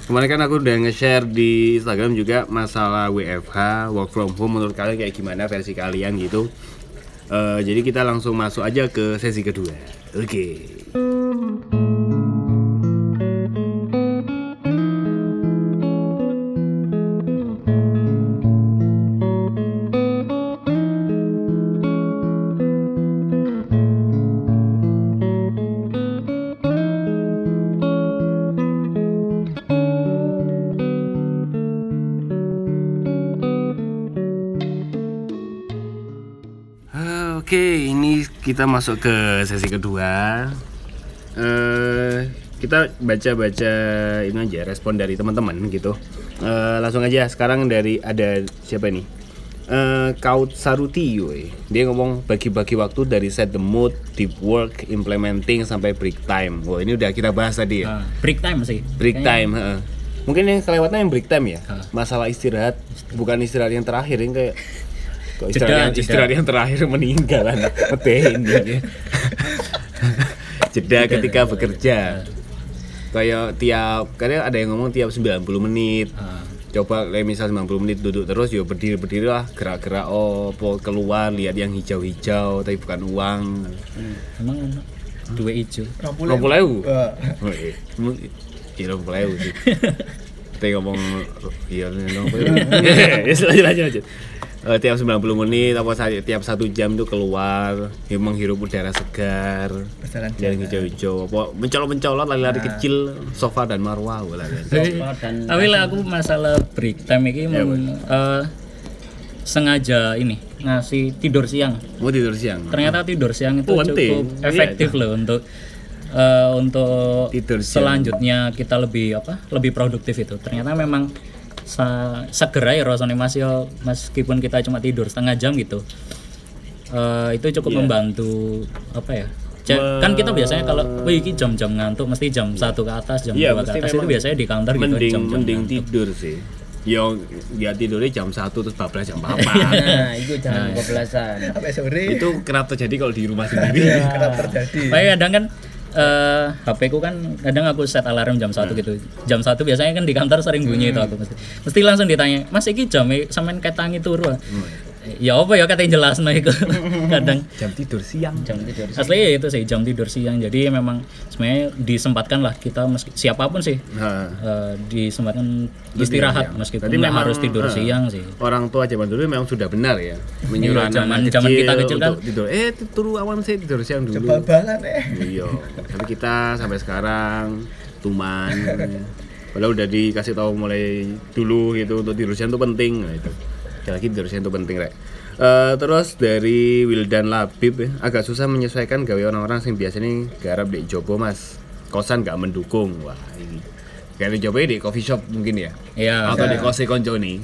Kemarin kan aku udah nge-share di Instagram juga masalah WFH, work from home menurut kalian kayak gimana versi kalian gitu. Eh, jadi kita langsung masuk aja ke sesi kedua. Oke. Ah, kita masuk ke sesi kedua. Eh, kita baca-baca ini aja respon dari teman-teman gitu. Eh, langsung aja sekarang dari ada siapa nih? Eh, Kaut Saruti, woy. dia ngomong bagi-bagi waktu dari set the mood, deep work, implementing sampai break time. Wah ini udah kita bahas tadi ya. eh, break time sih. Break Kayaknya- time, heeh. Mungkin yang kelewatnya yang break time ya. Heeh. Masalah istirahat, bukan istirahat yang terakhir yang kayak kok Jeda, istirahat, yang, jeda. istirahat yang terakhir meninggal. Metehin dia. Jeda ketika bekerja. Kayak tiap kadang ada yang ngomong tiap 90 menit. Ah. Coba kayak misal 90 menit duduk terus ya berdiri berdiri lah gerak-gerak oh keluar lihat yang hijau-hijau tapi bukan uang. Emang dua hijau. Rong puluh ewu? Wah. Oh, iya. Emang iya rong puluh ewu sih. Kita ngomong iya rong puluh ewu. Ya lanjut lanjut lanjut. Eh, tiap 90 menit apa tiap satu jam tuh keluar ya, menghirup udara segar dan hijau-hijau apa mencolot-mencolot lari-lari kecil sofa dan marwah kan. Tapi, dan tapi lah aku masalah break time ini Ya, mau eh, sengaja ini ngasih tidur siang. mau tidur siang Ternyata tidur siang itu Oh, cukup Iya, efektif loh untuk eh, untuk Tidur siang. selanjutnya kita lebih apa? Lebih produktif itu. Ternyata memang segera ya rasanya Mas yo meskipun kita cuma tidur setengah jam gitu. eh, itu Iya. cukup membantu apa ya? Ja- kan kita biasanya kalau wih ini jam-jam ngantuk mesti jam satu ke atas jam Iya, dua ke atas itu biasanya di kantor gitu mending jam-jam mending ngantuk. tidur sih Yo, ya tidurnya jam 1 terus bablas jam apa Nah, itu jangan kebelasan. Sampai sore itu kerap terjadi kalau di rumah sendiri kerap terjadi. Kayak kadang kan eh HP ku kan kadang aku set alarm jam 1 gitu. Jam 1 biasanya kan di kantor sering bunyi itu aku mesti. Mesti langsung ditanya, "Mas iki jam sampean ketangi turu?" ah?" Ya apa ya katanya jelas nah itu. kadang jam tidur siang Jam tidur. asli ya itu sih jam tidur siang. Jadi memang sebenarnya disempatkan lah kita meski, siapa pun sih Nah, eh, disempatkan istirahat siang. meskipun nggak memang, harus tidur eh, siang sih. orang tua zaman dulu memang sudah benar ya menyuruh Iya, zaman- anak zaman kecil kita kecil kan. tidur eh turu awan sih tidur siang dulu Babalan eh. iya tapi kita sampai sekarang tuman Padahal udah dikasih tahu mulai dulu gitu untuk tidur siang itu penting nah, itu Sekali lagi harusnya itu penting rek. Eh, terus dari Wildan Labib ya, agak susah menyesuaikan gawe orang-orang yang biasanya garap di Jopo mas kosan gak mendukung wah ini kayak di Jopo di coffee shop mungkin ya Iya. atau di kose konco nih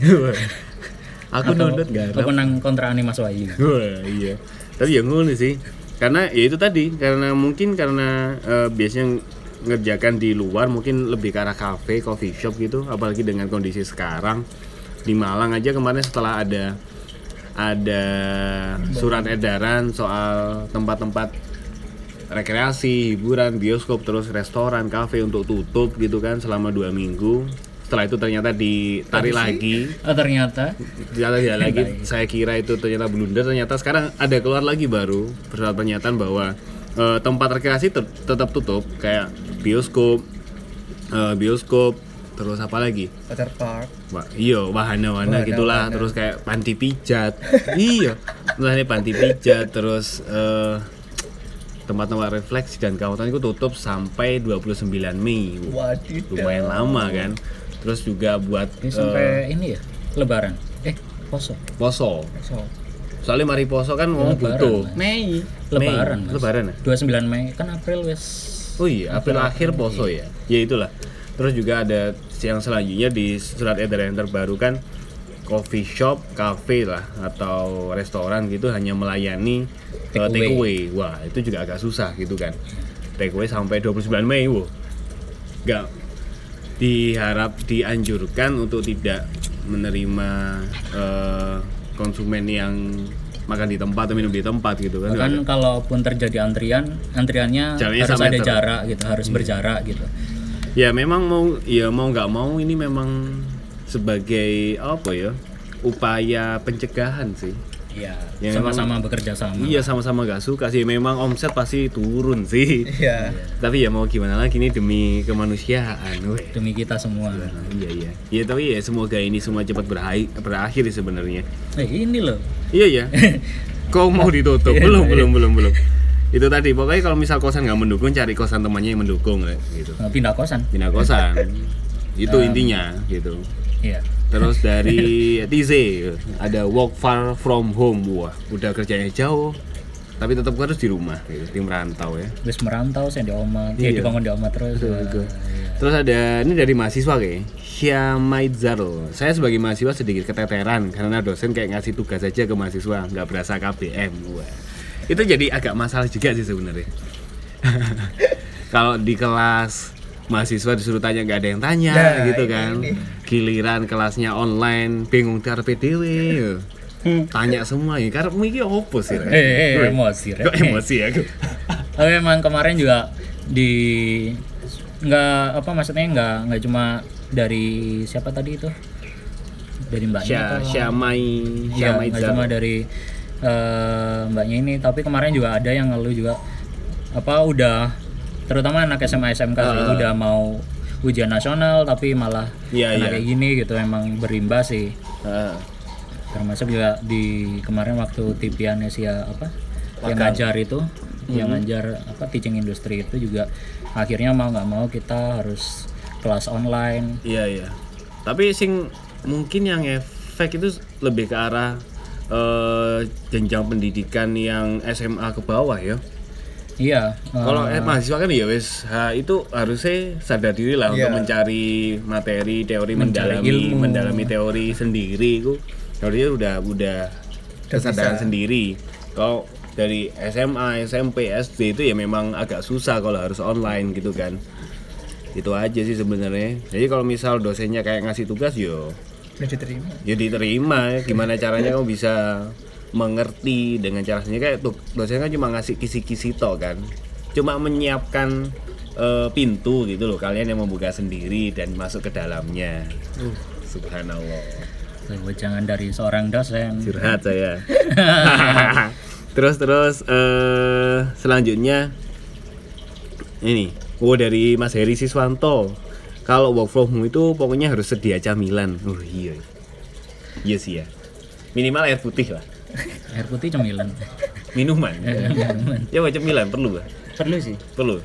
aku nundut garap Apa nang kontrakan Mas Wahyu? Wah, iya. Tapi ya ngono sih. Karena ya itu tadi, karena mungkin karena eh, biasanya ngerjakan di luar mungkin lebih ke arah cafe, coffee shop gitu, apalagi dengan kondisi sekarang di Malang aja kemarin setelah ada ada surat edaran soal tempat-tempat rekreasi, hiburan, bioskop, terus restoran, kafe untuk tutup gitu kan selama dua minggu. Setelah itu ternyata ditarik lagi. Oh ternyata? Ternyata tidak lagi. Saya kira itu ternyata blunder. Ternyata sekarang ada keluar lagi baru bersama pernyataan bahwa eh, tempat rekreasi tet- tetap tutup kayak bioskop eh, bioskop terus apa lagi Water park Wah, iya wahana-wahana Wahana, gitulah wahana. terus kayak panti pijat iya misalnya panti pijat terus eh, tempat-tempat refleksi dan kawasan itu tutup sampai 29 Mei wadidaw lumayan lama kan terus juga buat ini eh, sampai ini ya Lebaran. Eh poso. poso so soalnya mari poso kan mau Lebaran, butuh Mas. Mei. Lebaran. Mei. Mas. Lebaran ya 29 Mei kan April wes. oh iya April akhir poso ya ya itulah terus juga ada yang selanjutnya di surat edaran yang terbaru kan coffee shop, cafe lah atau restoran gitu hanya melayani Take uh, take away. away. Wah, itu juga agak susah gitu kan. Take away sampai 29 Mei, wow. Gak diharap dianjurkan untuk tidak menerima eh, konsumen yang makan di tempat atau minum di tempat gitu kan. Bahkan kalaupun terjadi antrian, antriannya Jaraknya harus ada meter. jarak gitu, harus berjarak gitu. Ya memang mau ya mau nggak mau ini memang sebagai apa ya upaya pencegahan sih. Iya, Ya, sama-sama bekerja sama. Iya sama-sama gak suka sih. Memang omset pasti turun sih. iya Tapi ya mau gimana lagi ini demi kemanusiaan. weh. Demi kita semua. Nah, iya iya. Ya tapi ya semoga ini semua cepat berakhir, sebenarnya. Eh, ini loh. Iya iya. Kau mau ditutup? belum belum belum belum. Itu tadi pokoknya kalau misal kosan nggak mendukung cari kosan temannya yang mendukung gitu. eh, Pindah kosan. Pindah kosan. itu intinya gitu. Iya. Terus dari TZ ada work far from home wah udah kerjanya jauh tapi tetap harus di rumah gitu, tim rantau ya. Wis merantau saya di oma, Iya. ya dibangun di oma terus. Wah, Terus ada ini dari mahasiswa kayak Syamaidzaro. Saya sebagai mahasiswa sedikit keteteran karena dosen kayak ngasih tugas aja ke mahasiswa nggak berasa KBM. Wah. Itu jadi agak masalah juga sih sebenarnya. Kalau di kelas mahasiswa disuruh tanya nggak ada yang tanya Nah, gitu ini- kan. ini. Giliran kelasnya online bingung cara PDW. Tanya semua ya karena mikir opo sih. Hmm. Eh, eh, Weh, emosi. Kok emosi ya aku? Tapi emang kemarin juga di nggak apa maksudnya nggak nggak cuma dari siapa tadi itu dari mbaknya Syamai, Iya, Syamaidzaro. cuma dari eh, mbaknya ini tapi kemarin juga ada yang ngeluh juga apa udah terutama anak SMA SMK sih, Ah. udah mau ujian nasional tapi malah Iya, kena iya. kayak gini gitu emang berimbas sih Ah. termasuk juga di kemarin waktu tipian Asia apa yang ngajar itu yang ngajar apa teaching industry itu juga akhirnya mau nggak mau kita harus kelas online Iya iya. Tapi sing mungkin yang efek itu lebih ke arah eh, jenjang pendidikan yang SMA ke bawah ya. iya eh, Kalau eh, mahasiswa kan ya wes ha, itu harusnya sadar diri lah Iya. untuk mencari materi teori Mencari mendalami ilmu. mendalami teori sendiri itu teorinya udah udah kesadaran sendiri. Kalau dari SMA, SMP, SD itu ya memang agak susah kalau harus online gitu kan. Itu aja sih sebenarnya. Jadi kalau misal dosennya kayak ngasih tugas yo udah diterima? Ya diterima gimana caranya kamu bisa mengerti dengan cara sendiri? Kayak tuh dosen kan cuma ngasih kisi-kisi toh kan. Cuma menyiapkan eh, pintu gitu loh. Kalian yang membuka sendiri dan masuk ke dalamnya. Uh, subhanallah. Jangan dari seorang dosen. Curhat saya. Terus terus eh, selanjutnya ini oh dari Mas Heri Siswanto kalau work from home itu pokoknya harus sedia camilan. Oh iya. Iya sih ya. Minimal air putih lah. Air putih cemilan. Minuman. Ya wajib cemilan. Perlu gak? Perlu sih. perlu.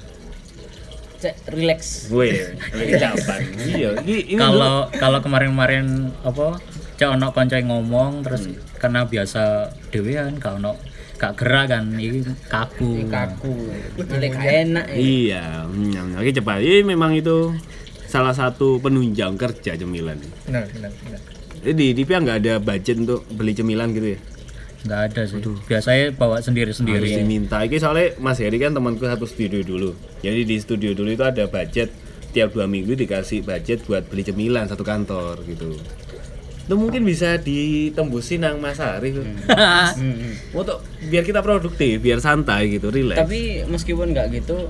Cek relax. gue kecapan iya ini, ini kalau kalau kemarin-kemarin apa cek ono konco ngomong terus karena biasa dewean gak ono gak gerak kan ini kaku. Kaku. Gak enak ya. Iya, hmm, oke cepat. Ini memang itu salah satu penunjang kerja cemilan. benar benar benar Jadi di Pia nggak ada budget untuk beli cemilan gitu ya? nggak ada sih biasanya bawa sendiri Harus diminta. Ini soalnya Mas Heri kan temanku satu studio dulu. Jadi di studio dulu itu ada budget tiap dua minggu dikasih budget buat beli cemilan satu kantor gitu. Itu mungkin bisa ditembusin nang Mas Ari. tuh. Hmm. Untuk biar kita produktif, biar santai gitu, relax. tapi meskipun nggak gitu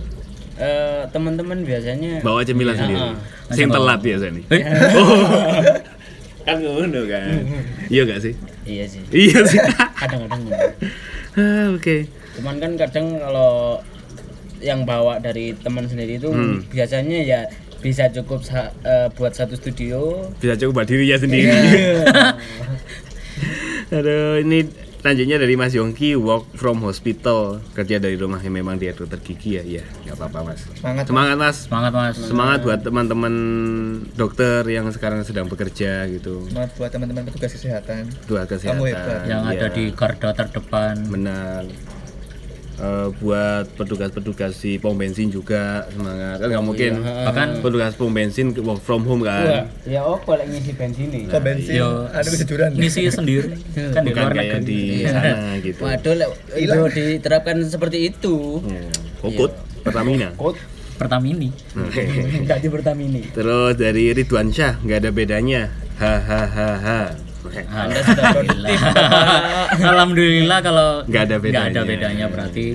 eh, teman-teman biasanya bawa cemilan sendiri. Heeh. Sing telat biasa nih. Oh. kan ngono kan. Iya gak sih? iya sih Iya sih. kadang-kadang Ah, Oke. cuman kan kadang kalau yang bawa dari teman sendiri itu Hmm. biasanya ya bisa cukup sa- eh, buat satu studio Bisa coba dirinya sendiri. Aduh, ini lanjutnya dari Mas Yongki work from hospital. Kerja dari rumah yang memang dia dokter gigi ya. Iya nggak apa-apa mas. Semangat semangat mas. Semangat mas. Semangat buat teman-teman dokter yang sekarang sedang bekerja gitu. Semangat buat teman-teman petugas kesehatan. Buat kesehatan Kamu hebat. yang Iya. ada di garda terdepan. Benar Eh, buat petugas-petugas di pom bensin juga semangat. Kan nggak mungkin. Bahkan petugas pom bensin work from home kan. Ya oh kalau ngisi bensin nih kok bensin yo ada kejujuran. Ngisi sendiri kan di bukan luar kayak negeri. di sana gitu. Waduh itu diterapkan seperti itu. Ya, Puput Pertamina? Kod Pertamini. Nggak di Pertamini. Terus dari Ridwan Syah nggak ada bedanya. Hahaha anda sudah produktif. Alhamdulillah kalau Nggak ada nggak ada bedanya. bedanya berarti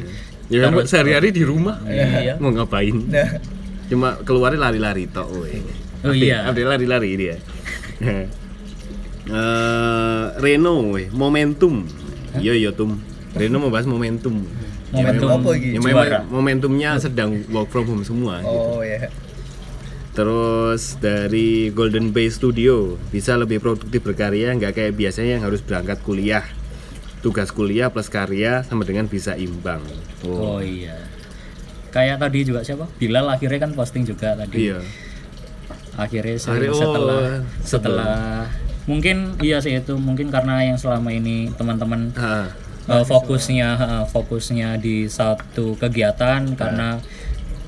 ya kan sehari-hari di rumah. Iya. mau ngapain? Nah. Cuma keluarnya lari-lari tok weh. Oh iya. Update lari-lari dia. Eh, Reno weh, momentum. Iya iya tum. Reno mau bahas momentum. Momentum apa? Ya, memang momentumnya sedang work from home semua. Oh ya Terus dari Golden Bay Studio. Bisa lebih produktif berkarya nggak kayak biasanya yang harus berangkat kuliah. Tugas kuliah plus karya sama dengan bisa imbang. oh iya. Kayak tadi juga siapa? Bilal akhirnya kan posting juga tadi. Iya. akhirnya Akhirnya, oh, setelah setelah. setelah. Mungkin iya sih itu. Mungkin karena yang selama ini teman-teman eh, fokusnya eh, fokusnya di satu kegiatan karena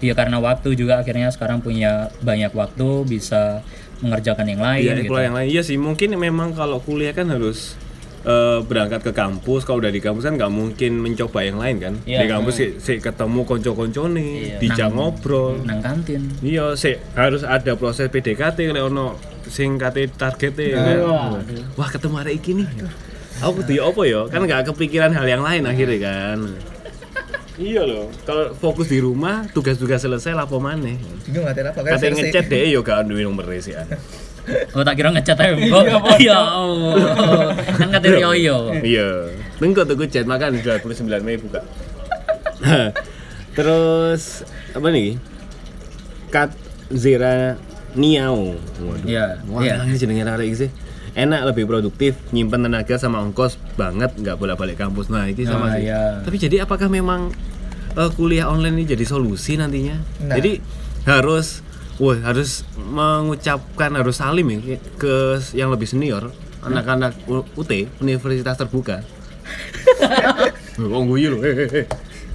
ya karena waktu juga akhirnya sekarang punya banyak waktu bisa mengerjakan yang lain iya, gitu kalau yang lain iya sih mungkin memang kalau kuliah kan harus eh, berangkat ke kampus. Kalau udah di kampus kan nggak mungkin mencoba yang lain kan. Iya. Di kampus sih, sih ketemu konco-konco nih, Iya. dijak ngobrol. nang kantin Iya, sih harus ada proses PDKT lek ono sing kate targetnya kan. Wah, ketemu hari iki nih. Aku kudu ya apa ya? Kan nggak kepikiran hal yang lain akhirnya kan. Iya loh. Kalau fokus di rumah, tugas-tugas selesai lapo maneh. bingung nggak apa kayak Kate ngechat deh yo gak duwe nomor sih. oh tak kira ngecat aja kok iya Allah kan katanya yo yo Iya. Tengok tuh chat makan 29 Mei buka. Terus apa nih? Kat Zera Niao. Waduh. Iya, Wah, iya. ini jenenge arek iki sih. Enak lebih produktif, nyimpen tenaga sama ongkos banget, nggak bolak-balik kampus. Nah, ini sama Ah, sih. iya. Tapi jadi apakah memang eh, kuliah online ini jadi solusi nantinya? Nah. Jadi harus wah harus mengucapkan harus salim ya ke- yang lebih senior anak-anak U- UT Universitas Terbuka Wong guyu loh.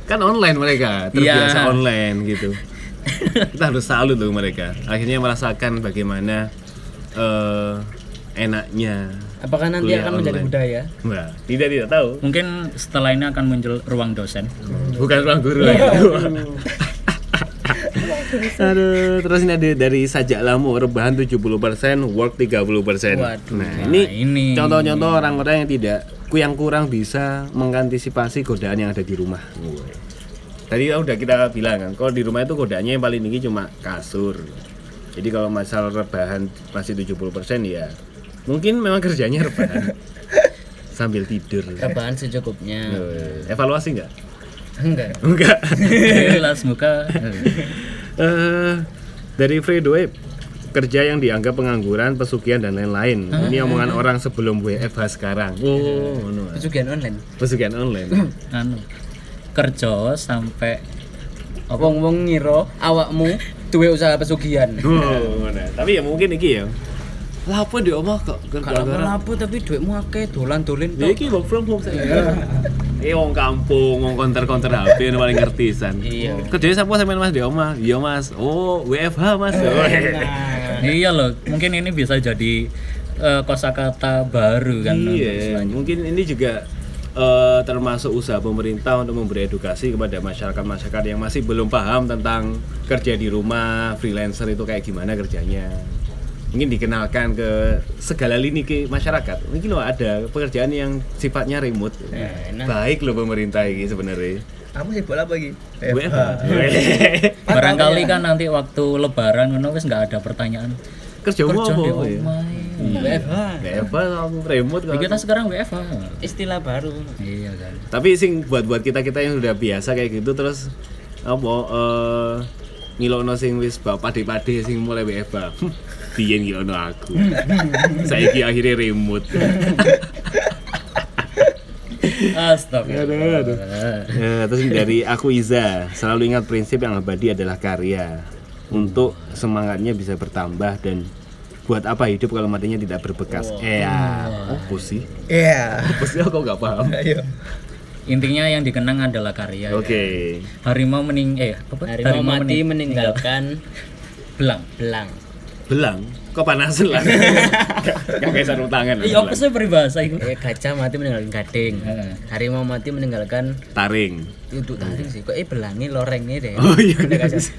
Kan online mereka, terbiasa Iya. online gitu. Kita harus salut loh mereka. Akhirnya merasakan bagaimana eh, enaknya. apakah nanti akan menjadi online. budaya Nah, tidak tidak tahu. mungkin setelah ini akan muncul ruang dosen Bukan ruang guru lagi. Aduh, terus ini ada dari sajak lamu rebahan 70%, work 30%. Waduh. Nah, ini, ini. contoh-contoh orang-orang yang tidak yang kurang bisa mengantisipasi godaan yang ada di rumah. Tadi udah kita bilang kan, kalau di rumah itu godaannya yang paling tinggi cuma kasur. Jadi kalau masalah rebahan masih 70% ya mungkin memang kerjanya rebahan sambil tidur. rebahan secukupnya Eh, Evaluasi nggak? enggak Enggak. jelas muka Eh, dari Fredo Web kerja yang dianggap pengangguran, pesugihan dan lain-lain. Ini omongan orang sebelum WFH sekarang. Oh, ngono. pesugihan online Pesugihan online. anu kerja sampai wong wong ngira awakmu duwe usaha pesugihan Oh, ngono. Tapi ya mungkin iki ya. Lapo di omah kok gara-gara. lapo tapi duitmu akeh dolan-dolen Ya iki work from home saya. Eh wong kampung, wong konter-konter HP ini paling ngerti san. Iya. Kerjanya siapa sampean Mas di omah? Iya Mas. Oh, WFH Mas. Oh, Iya loh, mungkin ini bisa jadi eh, kosakata baru kan untuk Iya, selanjutnya. mungkin ini juga eh, termasuk usaha pemerintah untuk memberi edukasi kepada masyarakat-masyarakat yang masih belum paham tentang kerja di rumah, freelancer itu kayak gimana kerjanya. Mungkin dikenalkan ke segala lini ke masyarakat. Mungkin loh ada pekerjaan yang sifatnya remote. Enak. Baik loh pemerintah ini sebenarnya. Kamu sibuk apa lagi? WFH. Barangkali kan nanti waktu lebaran ngono wis nggak ada pertanyaan. Kerja Kerja apa? ya? WFH. WFH kamu remote kan. kita sekarang WFH. Istilah baru. Iya kan. tapi sing buat buat kita kita yang sudah biasa kayak gitu terus apa eh ngilokno sing wis bapak sing mulai WFH biyen ngilokno aku saiki akhirnya remote Astagfirullah. Ya, terus dari aku Iza selalu ingat prinsip yang abadi adalah karya untuk semangatnya bisa bertambah dan buat apa hidup kalau matinya tidak berbekas eh ya apa sih Iya. apa sih aku nggak paham Ayo. Intinya yang dikenang adalah karya. ya. oke Harimau mening eh apa? Harimau mati mening- meninggalkan belang. belang. Belang kok panasan lah gak kayak sarung tangan Iya, apa sih peribahasa itu? Eh gajah mati meninggalkan gading. Heeh. Harimau mati meninggalkan taring untuk taring sih. Kok eh belangi lorengnya deh. Oh, iya.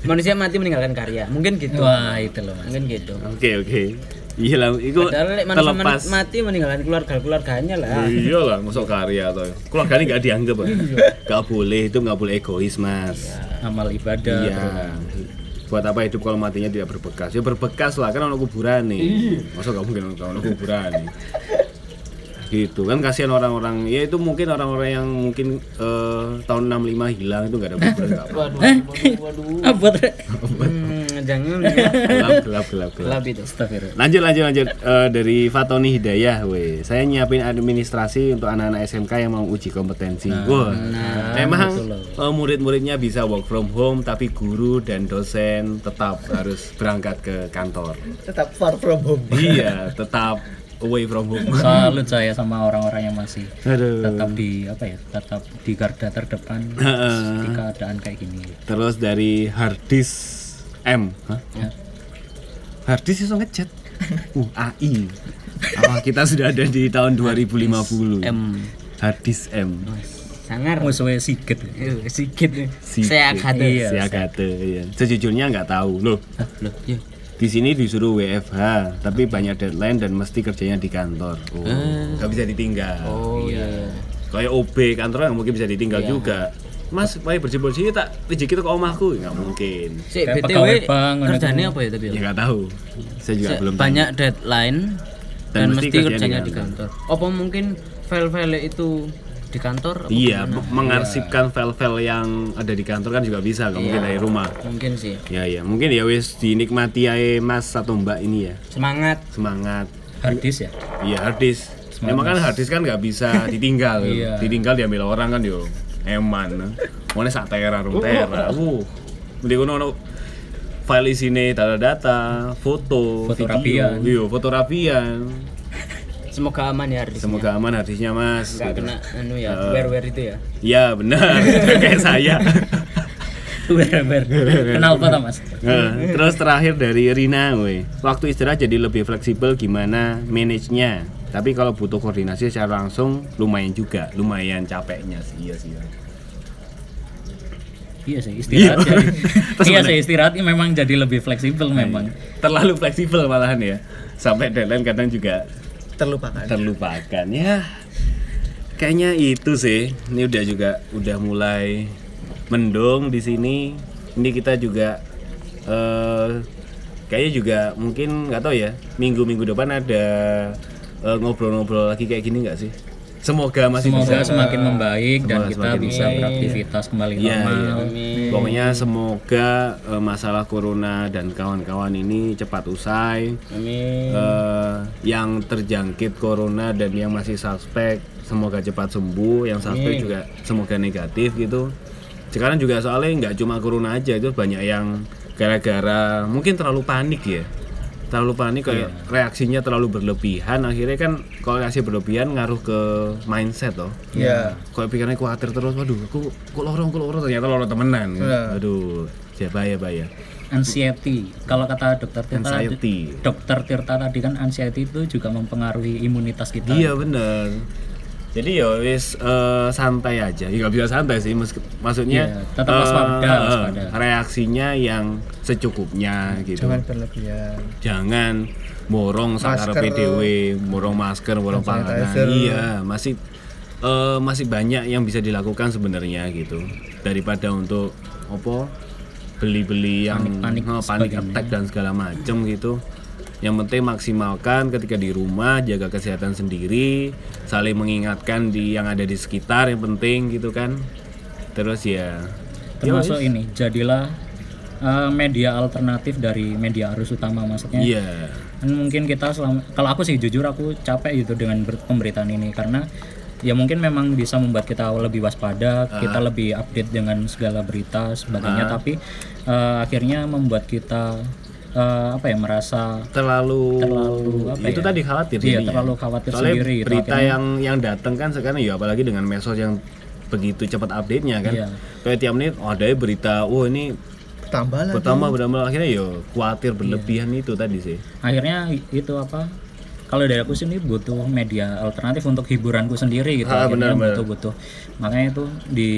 Manusia mati meninggalkan karya. Mungkin gitu. Wah, itu loh Mas. Mungkin gitu. Oke oke. Iya lah, itu terlepas. mati meninggalkan keluarga keluarganya lah. Iya lah, masuk karya atau keluarganya nggak dianggap. Iya. Nggak boleh itu nggak boleh egois mas. Amal ibadah. Iya. Buat apa hidup kalau matinya tidak berbekas? Ya berbekas lah, kan ono kuburan nih. Iya. Masa nggak mungkin ono kuburan nih? gitu kan kasihan orang-orang ya itu mungkin orang-orang yang mungkin eh, tahun 65 hilang itu nggak ada kuburan nggak apa Waduh, waduh, waduh. Jangan ya. gelap gelap gelap gelap Gelap itu. Astagfirullah. Lanjut lanjut lanjut Eh, dari Fatoni Hidayah, we. Saya nyiapin administrasi untuk anak-anak SMK yang mau uji kompetensi. Wah, memang eh, murid-muridnya bisa work from home, tapi guru dan dosen tetap harus berangkat ke kantor. Tetap far from home. iya, tetap away from home. Salut saya sama orang-orang yang masih Aduh. tetap di apa ya? Tetap di garda terdepan Heeh. di keadaan kayak gini. Terus dari Hardis M, Hah? Ya. Hardis itu ngechat. Uh, AI. Apa kita sudah ada di tahun 2050? M. Hardis M. Sangar. Musuhnya. Eh, Sikit. Sikit. Saya kata. Iya. Si Agathe, iya. Sejujurnya nggak tahu loh. Loh, iya. Di sini disuruh WFH, tapi banyak deadline dan mesti kerjanya di kantor. Oh, nggak bisa ditinggal. Oh iya. Kayak OB kantor nggak mungkin bisa ditinggal juga. Mas, mau bersih bersih tak rezeki itu ke omahku nggak mungkin. Si BTW kerjanya apa ya tapi? Ya nggak tahu. Saya juga Se- belum. banyak deadline dan, Dan mesti mesti kerjanya di kantor. Apa mungkin file-file itu di kantor? Iya, mengarsipkan file-file yang ada di kantor kan juga bisa, nggak mungkin Iya. dari rumah. Mungkin sih. Ya ya, mungkin ya wis dinikmati aja Mas atau Mbak ini ya. Semangat. Semangat. Hardis ya? Iya harddisk. Memang kan harddisk kan nggak bisa ditinggal. Iya. Ditinggal diambil orang kan yo. Eman. Mana sak tera rong tera. Wuh. Mending kono ono file isine data-data, foto, Foto video. rapian. Iya, foto rapian. Semoga aman ya harddisknya. Semoga aman harddisknya Mas. Nggak Gitu. kena anu ya, wear-wear itu ya. Iya, benar. Kayak saya. Kenal apa Mas? Nah, terus terakhir dari Rina, we. Waktu istirahat jadi lebih fleksibel gimana manage-nya. Tapi kalau butuh koordinasi secara langsung lumayan juga, lumayan capeknya sih, iya sih. iya. Iya sih istirahat. Iya. jadi- iya sih istirahat ini memang jadi lebih fleksibel memang. Terlalu fleksibel malahan ya. Sampai deadline kadang juga Terlupakan. terlupakan ya. Kayaknya itu sih. Ini udah juga udah mulai mendung di sini. Ini kita juga eh kayaknya juga mungkin nggak tahu ya. Minggu-minggu depan ada eh, ngobrol-ngobrol lagi kayak gini nggak sih? Semoga masih Semoga bisa. semakin membaik dan Semoga kita semakin bisa baik. beraktivitas kembali Iya, normal. iya. Pokoknya semoga eh, masalah corona dan kawan-kawan ini cepat usai. Amin. Eh, yang terjangkit corona dan yang masih suspek semoga cepat sembuh. Yang suspek juga semoga negatif gitu. Sekarang juga soalnya nggak cuma corona aja itu banyak yang gara-gara mungkin terlalu panik ya. Terlalu panik kayak reaksinya terlalu berlebihan. Akhirnya kan kalau reaksi berlebihan ngaruh ke mindset toh. Iya. kalau pikirannya khawatir terus waduh aku kok lorong kok lorong ternyata lorong temenan. Iya. aduh ya bahaya bahaya anxiety. Kalau kata dokter Tirta tadi, Anxiety. dokter Tirta tadi kan anxiety itu juga mempengaruhi imunitas kita. Iya bener. Jadi ya wis eh, santai aja. Ya nggak bisa santai sih maksudnya Iya, tetap waspada, eh, waspada. reaksinya yang secukupnya gitu Jangan berlebihan. jangan borong sakar. PDW, borong masker, borong panganan. Iya, masih eh, masih banyak yang bisa dilakukan sebenarnya gitu. Daripada untuk apa beli-beli yang eh, panik sebagainya. attack dan segala macam gitu. Yang penting maksimalkan ketika di rumah, jaga kesehatan sendiri, saling mengingatkan di yang ada di sekitar yang penting gitu kan. Terus ya termasuk ya ini jadilah eh, media alternatif dari media arus utama maksudnya. Iya. kan mungkin kita selama kalau aku sih jujur aku capek gitu dengan ber- pemberitaan ini karena ya mungkin memang bisa membuat kita lebih waspada kita lebih update dengan segala berita sebagainya. Tapi eh, akhirnya membuat kita eh, apa ya merasa terlalu, Terlalu, apa itu ya? tadi khawatir Iya, terlalu khawatir Soalnya sendiri gitu, berita akhirnya- yang yang datang kan sekarang ya apalagi dengan medsos yang begitu cepat update-nya kan. Iya. kayak tiap menit oh, ada berita wah ini Tambah lagi. pertama benar akhirnya ya khawatir Iya. berlebihan itu tadi sih akhirnya itu apa kalau dari aku sendiri butuh media alternatif untuk hiburanku sendiri gitu Ah, akhirnya benar, benar. butuh butuh makanya itu di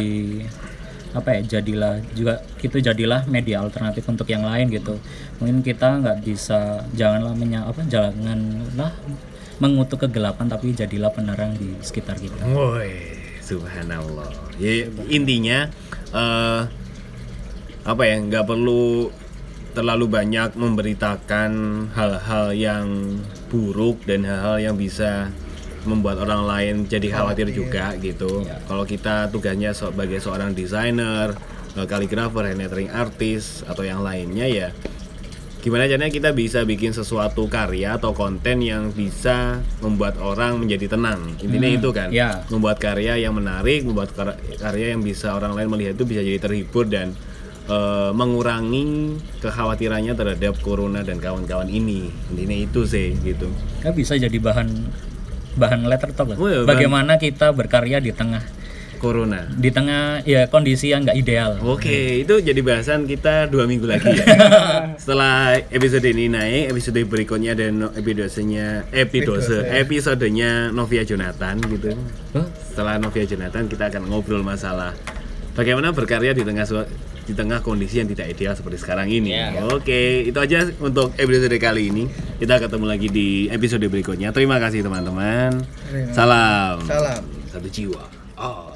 apa ya jadilah juga itu jadilah media alternatif untuk yang lain gitu mungkin kita nggak bisa janganlah menya apa janganlah mengutuk kegelapan tapi jadilah penerang di sekitar kita Woi, subhanallah. Ya intinya eh apa ya nggak perlu terlalu banyak memberitakan hal-hal yang buruk dan hal-hal yang bisa membuat orang lain jadi khawatir juga gitu. Kalau kita tugasnya sebagai seorang desainer, eh, kaligrafer, hand lettering artist atau yang lainnya ya gimana caranya kita bisa bikin sesuatu karya atau konten yang bisa membuat orang menjadi tenang intinya itu kan ya. membuat karya yang menarik membuat kar- karya yang bisa orang lain melihat itu bisa jadi terhibur dan eh, mengurangi kekhawatirannya terhadap corona dan kawan-kawan ini. Intinya itu sih gitu. Kan bisa jadi bahan bahan letter talk Oh iya, bahan- bagaimana kita berkarya di tengah corona. di tengah ya kondisi yang nggak ideal. Oke, itu jadi bahasan kita dua minggu lagi ya. Setelah episode ini naik, episode berikutnya ada no- episodenya episode episodenya Novia Jonathan gitu. Setelah Novia Jonathan kita akan ngobrol masalah bagaimana berkarya di tengah di tengah kondisi yang tidak ideal seperti sekarang ini. Oke, itu aja untuk episode kali ini. Kita ketemu lagi di episode berikutnya. Terima kasih teman-teman. Salam. Salam. Satu jiwa. Oh.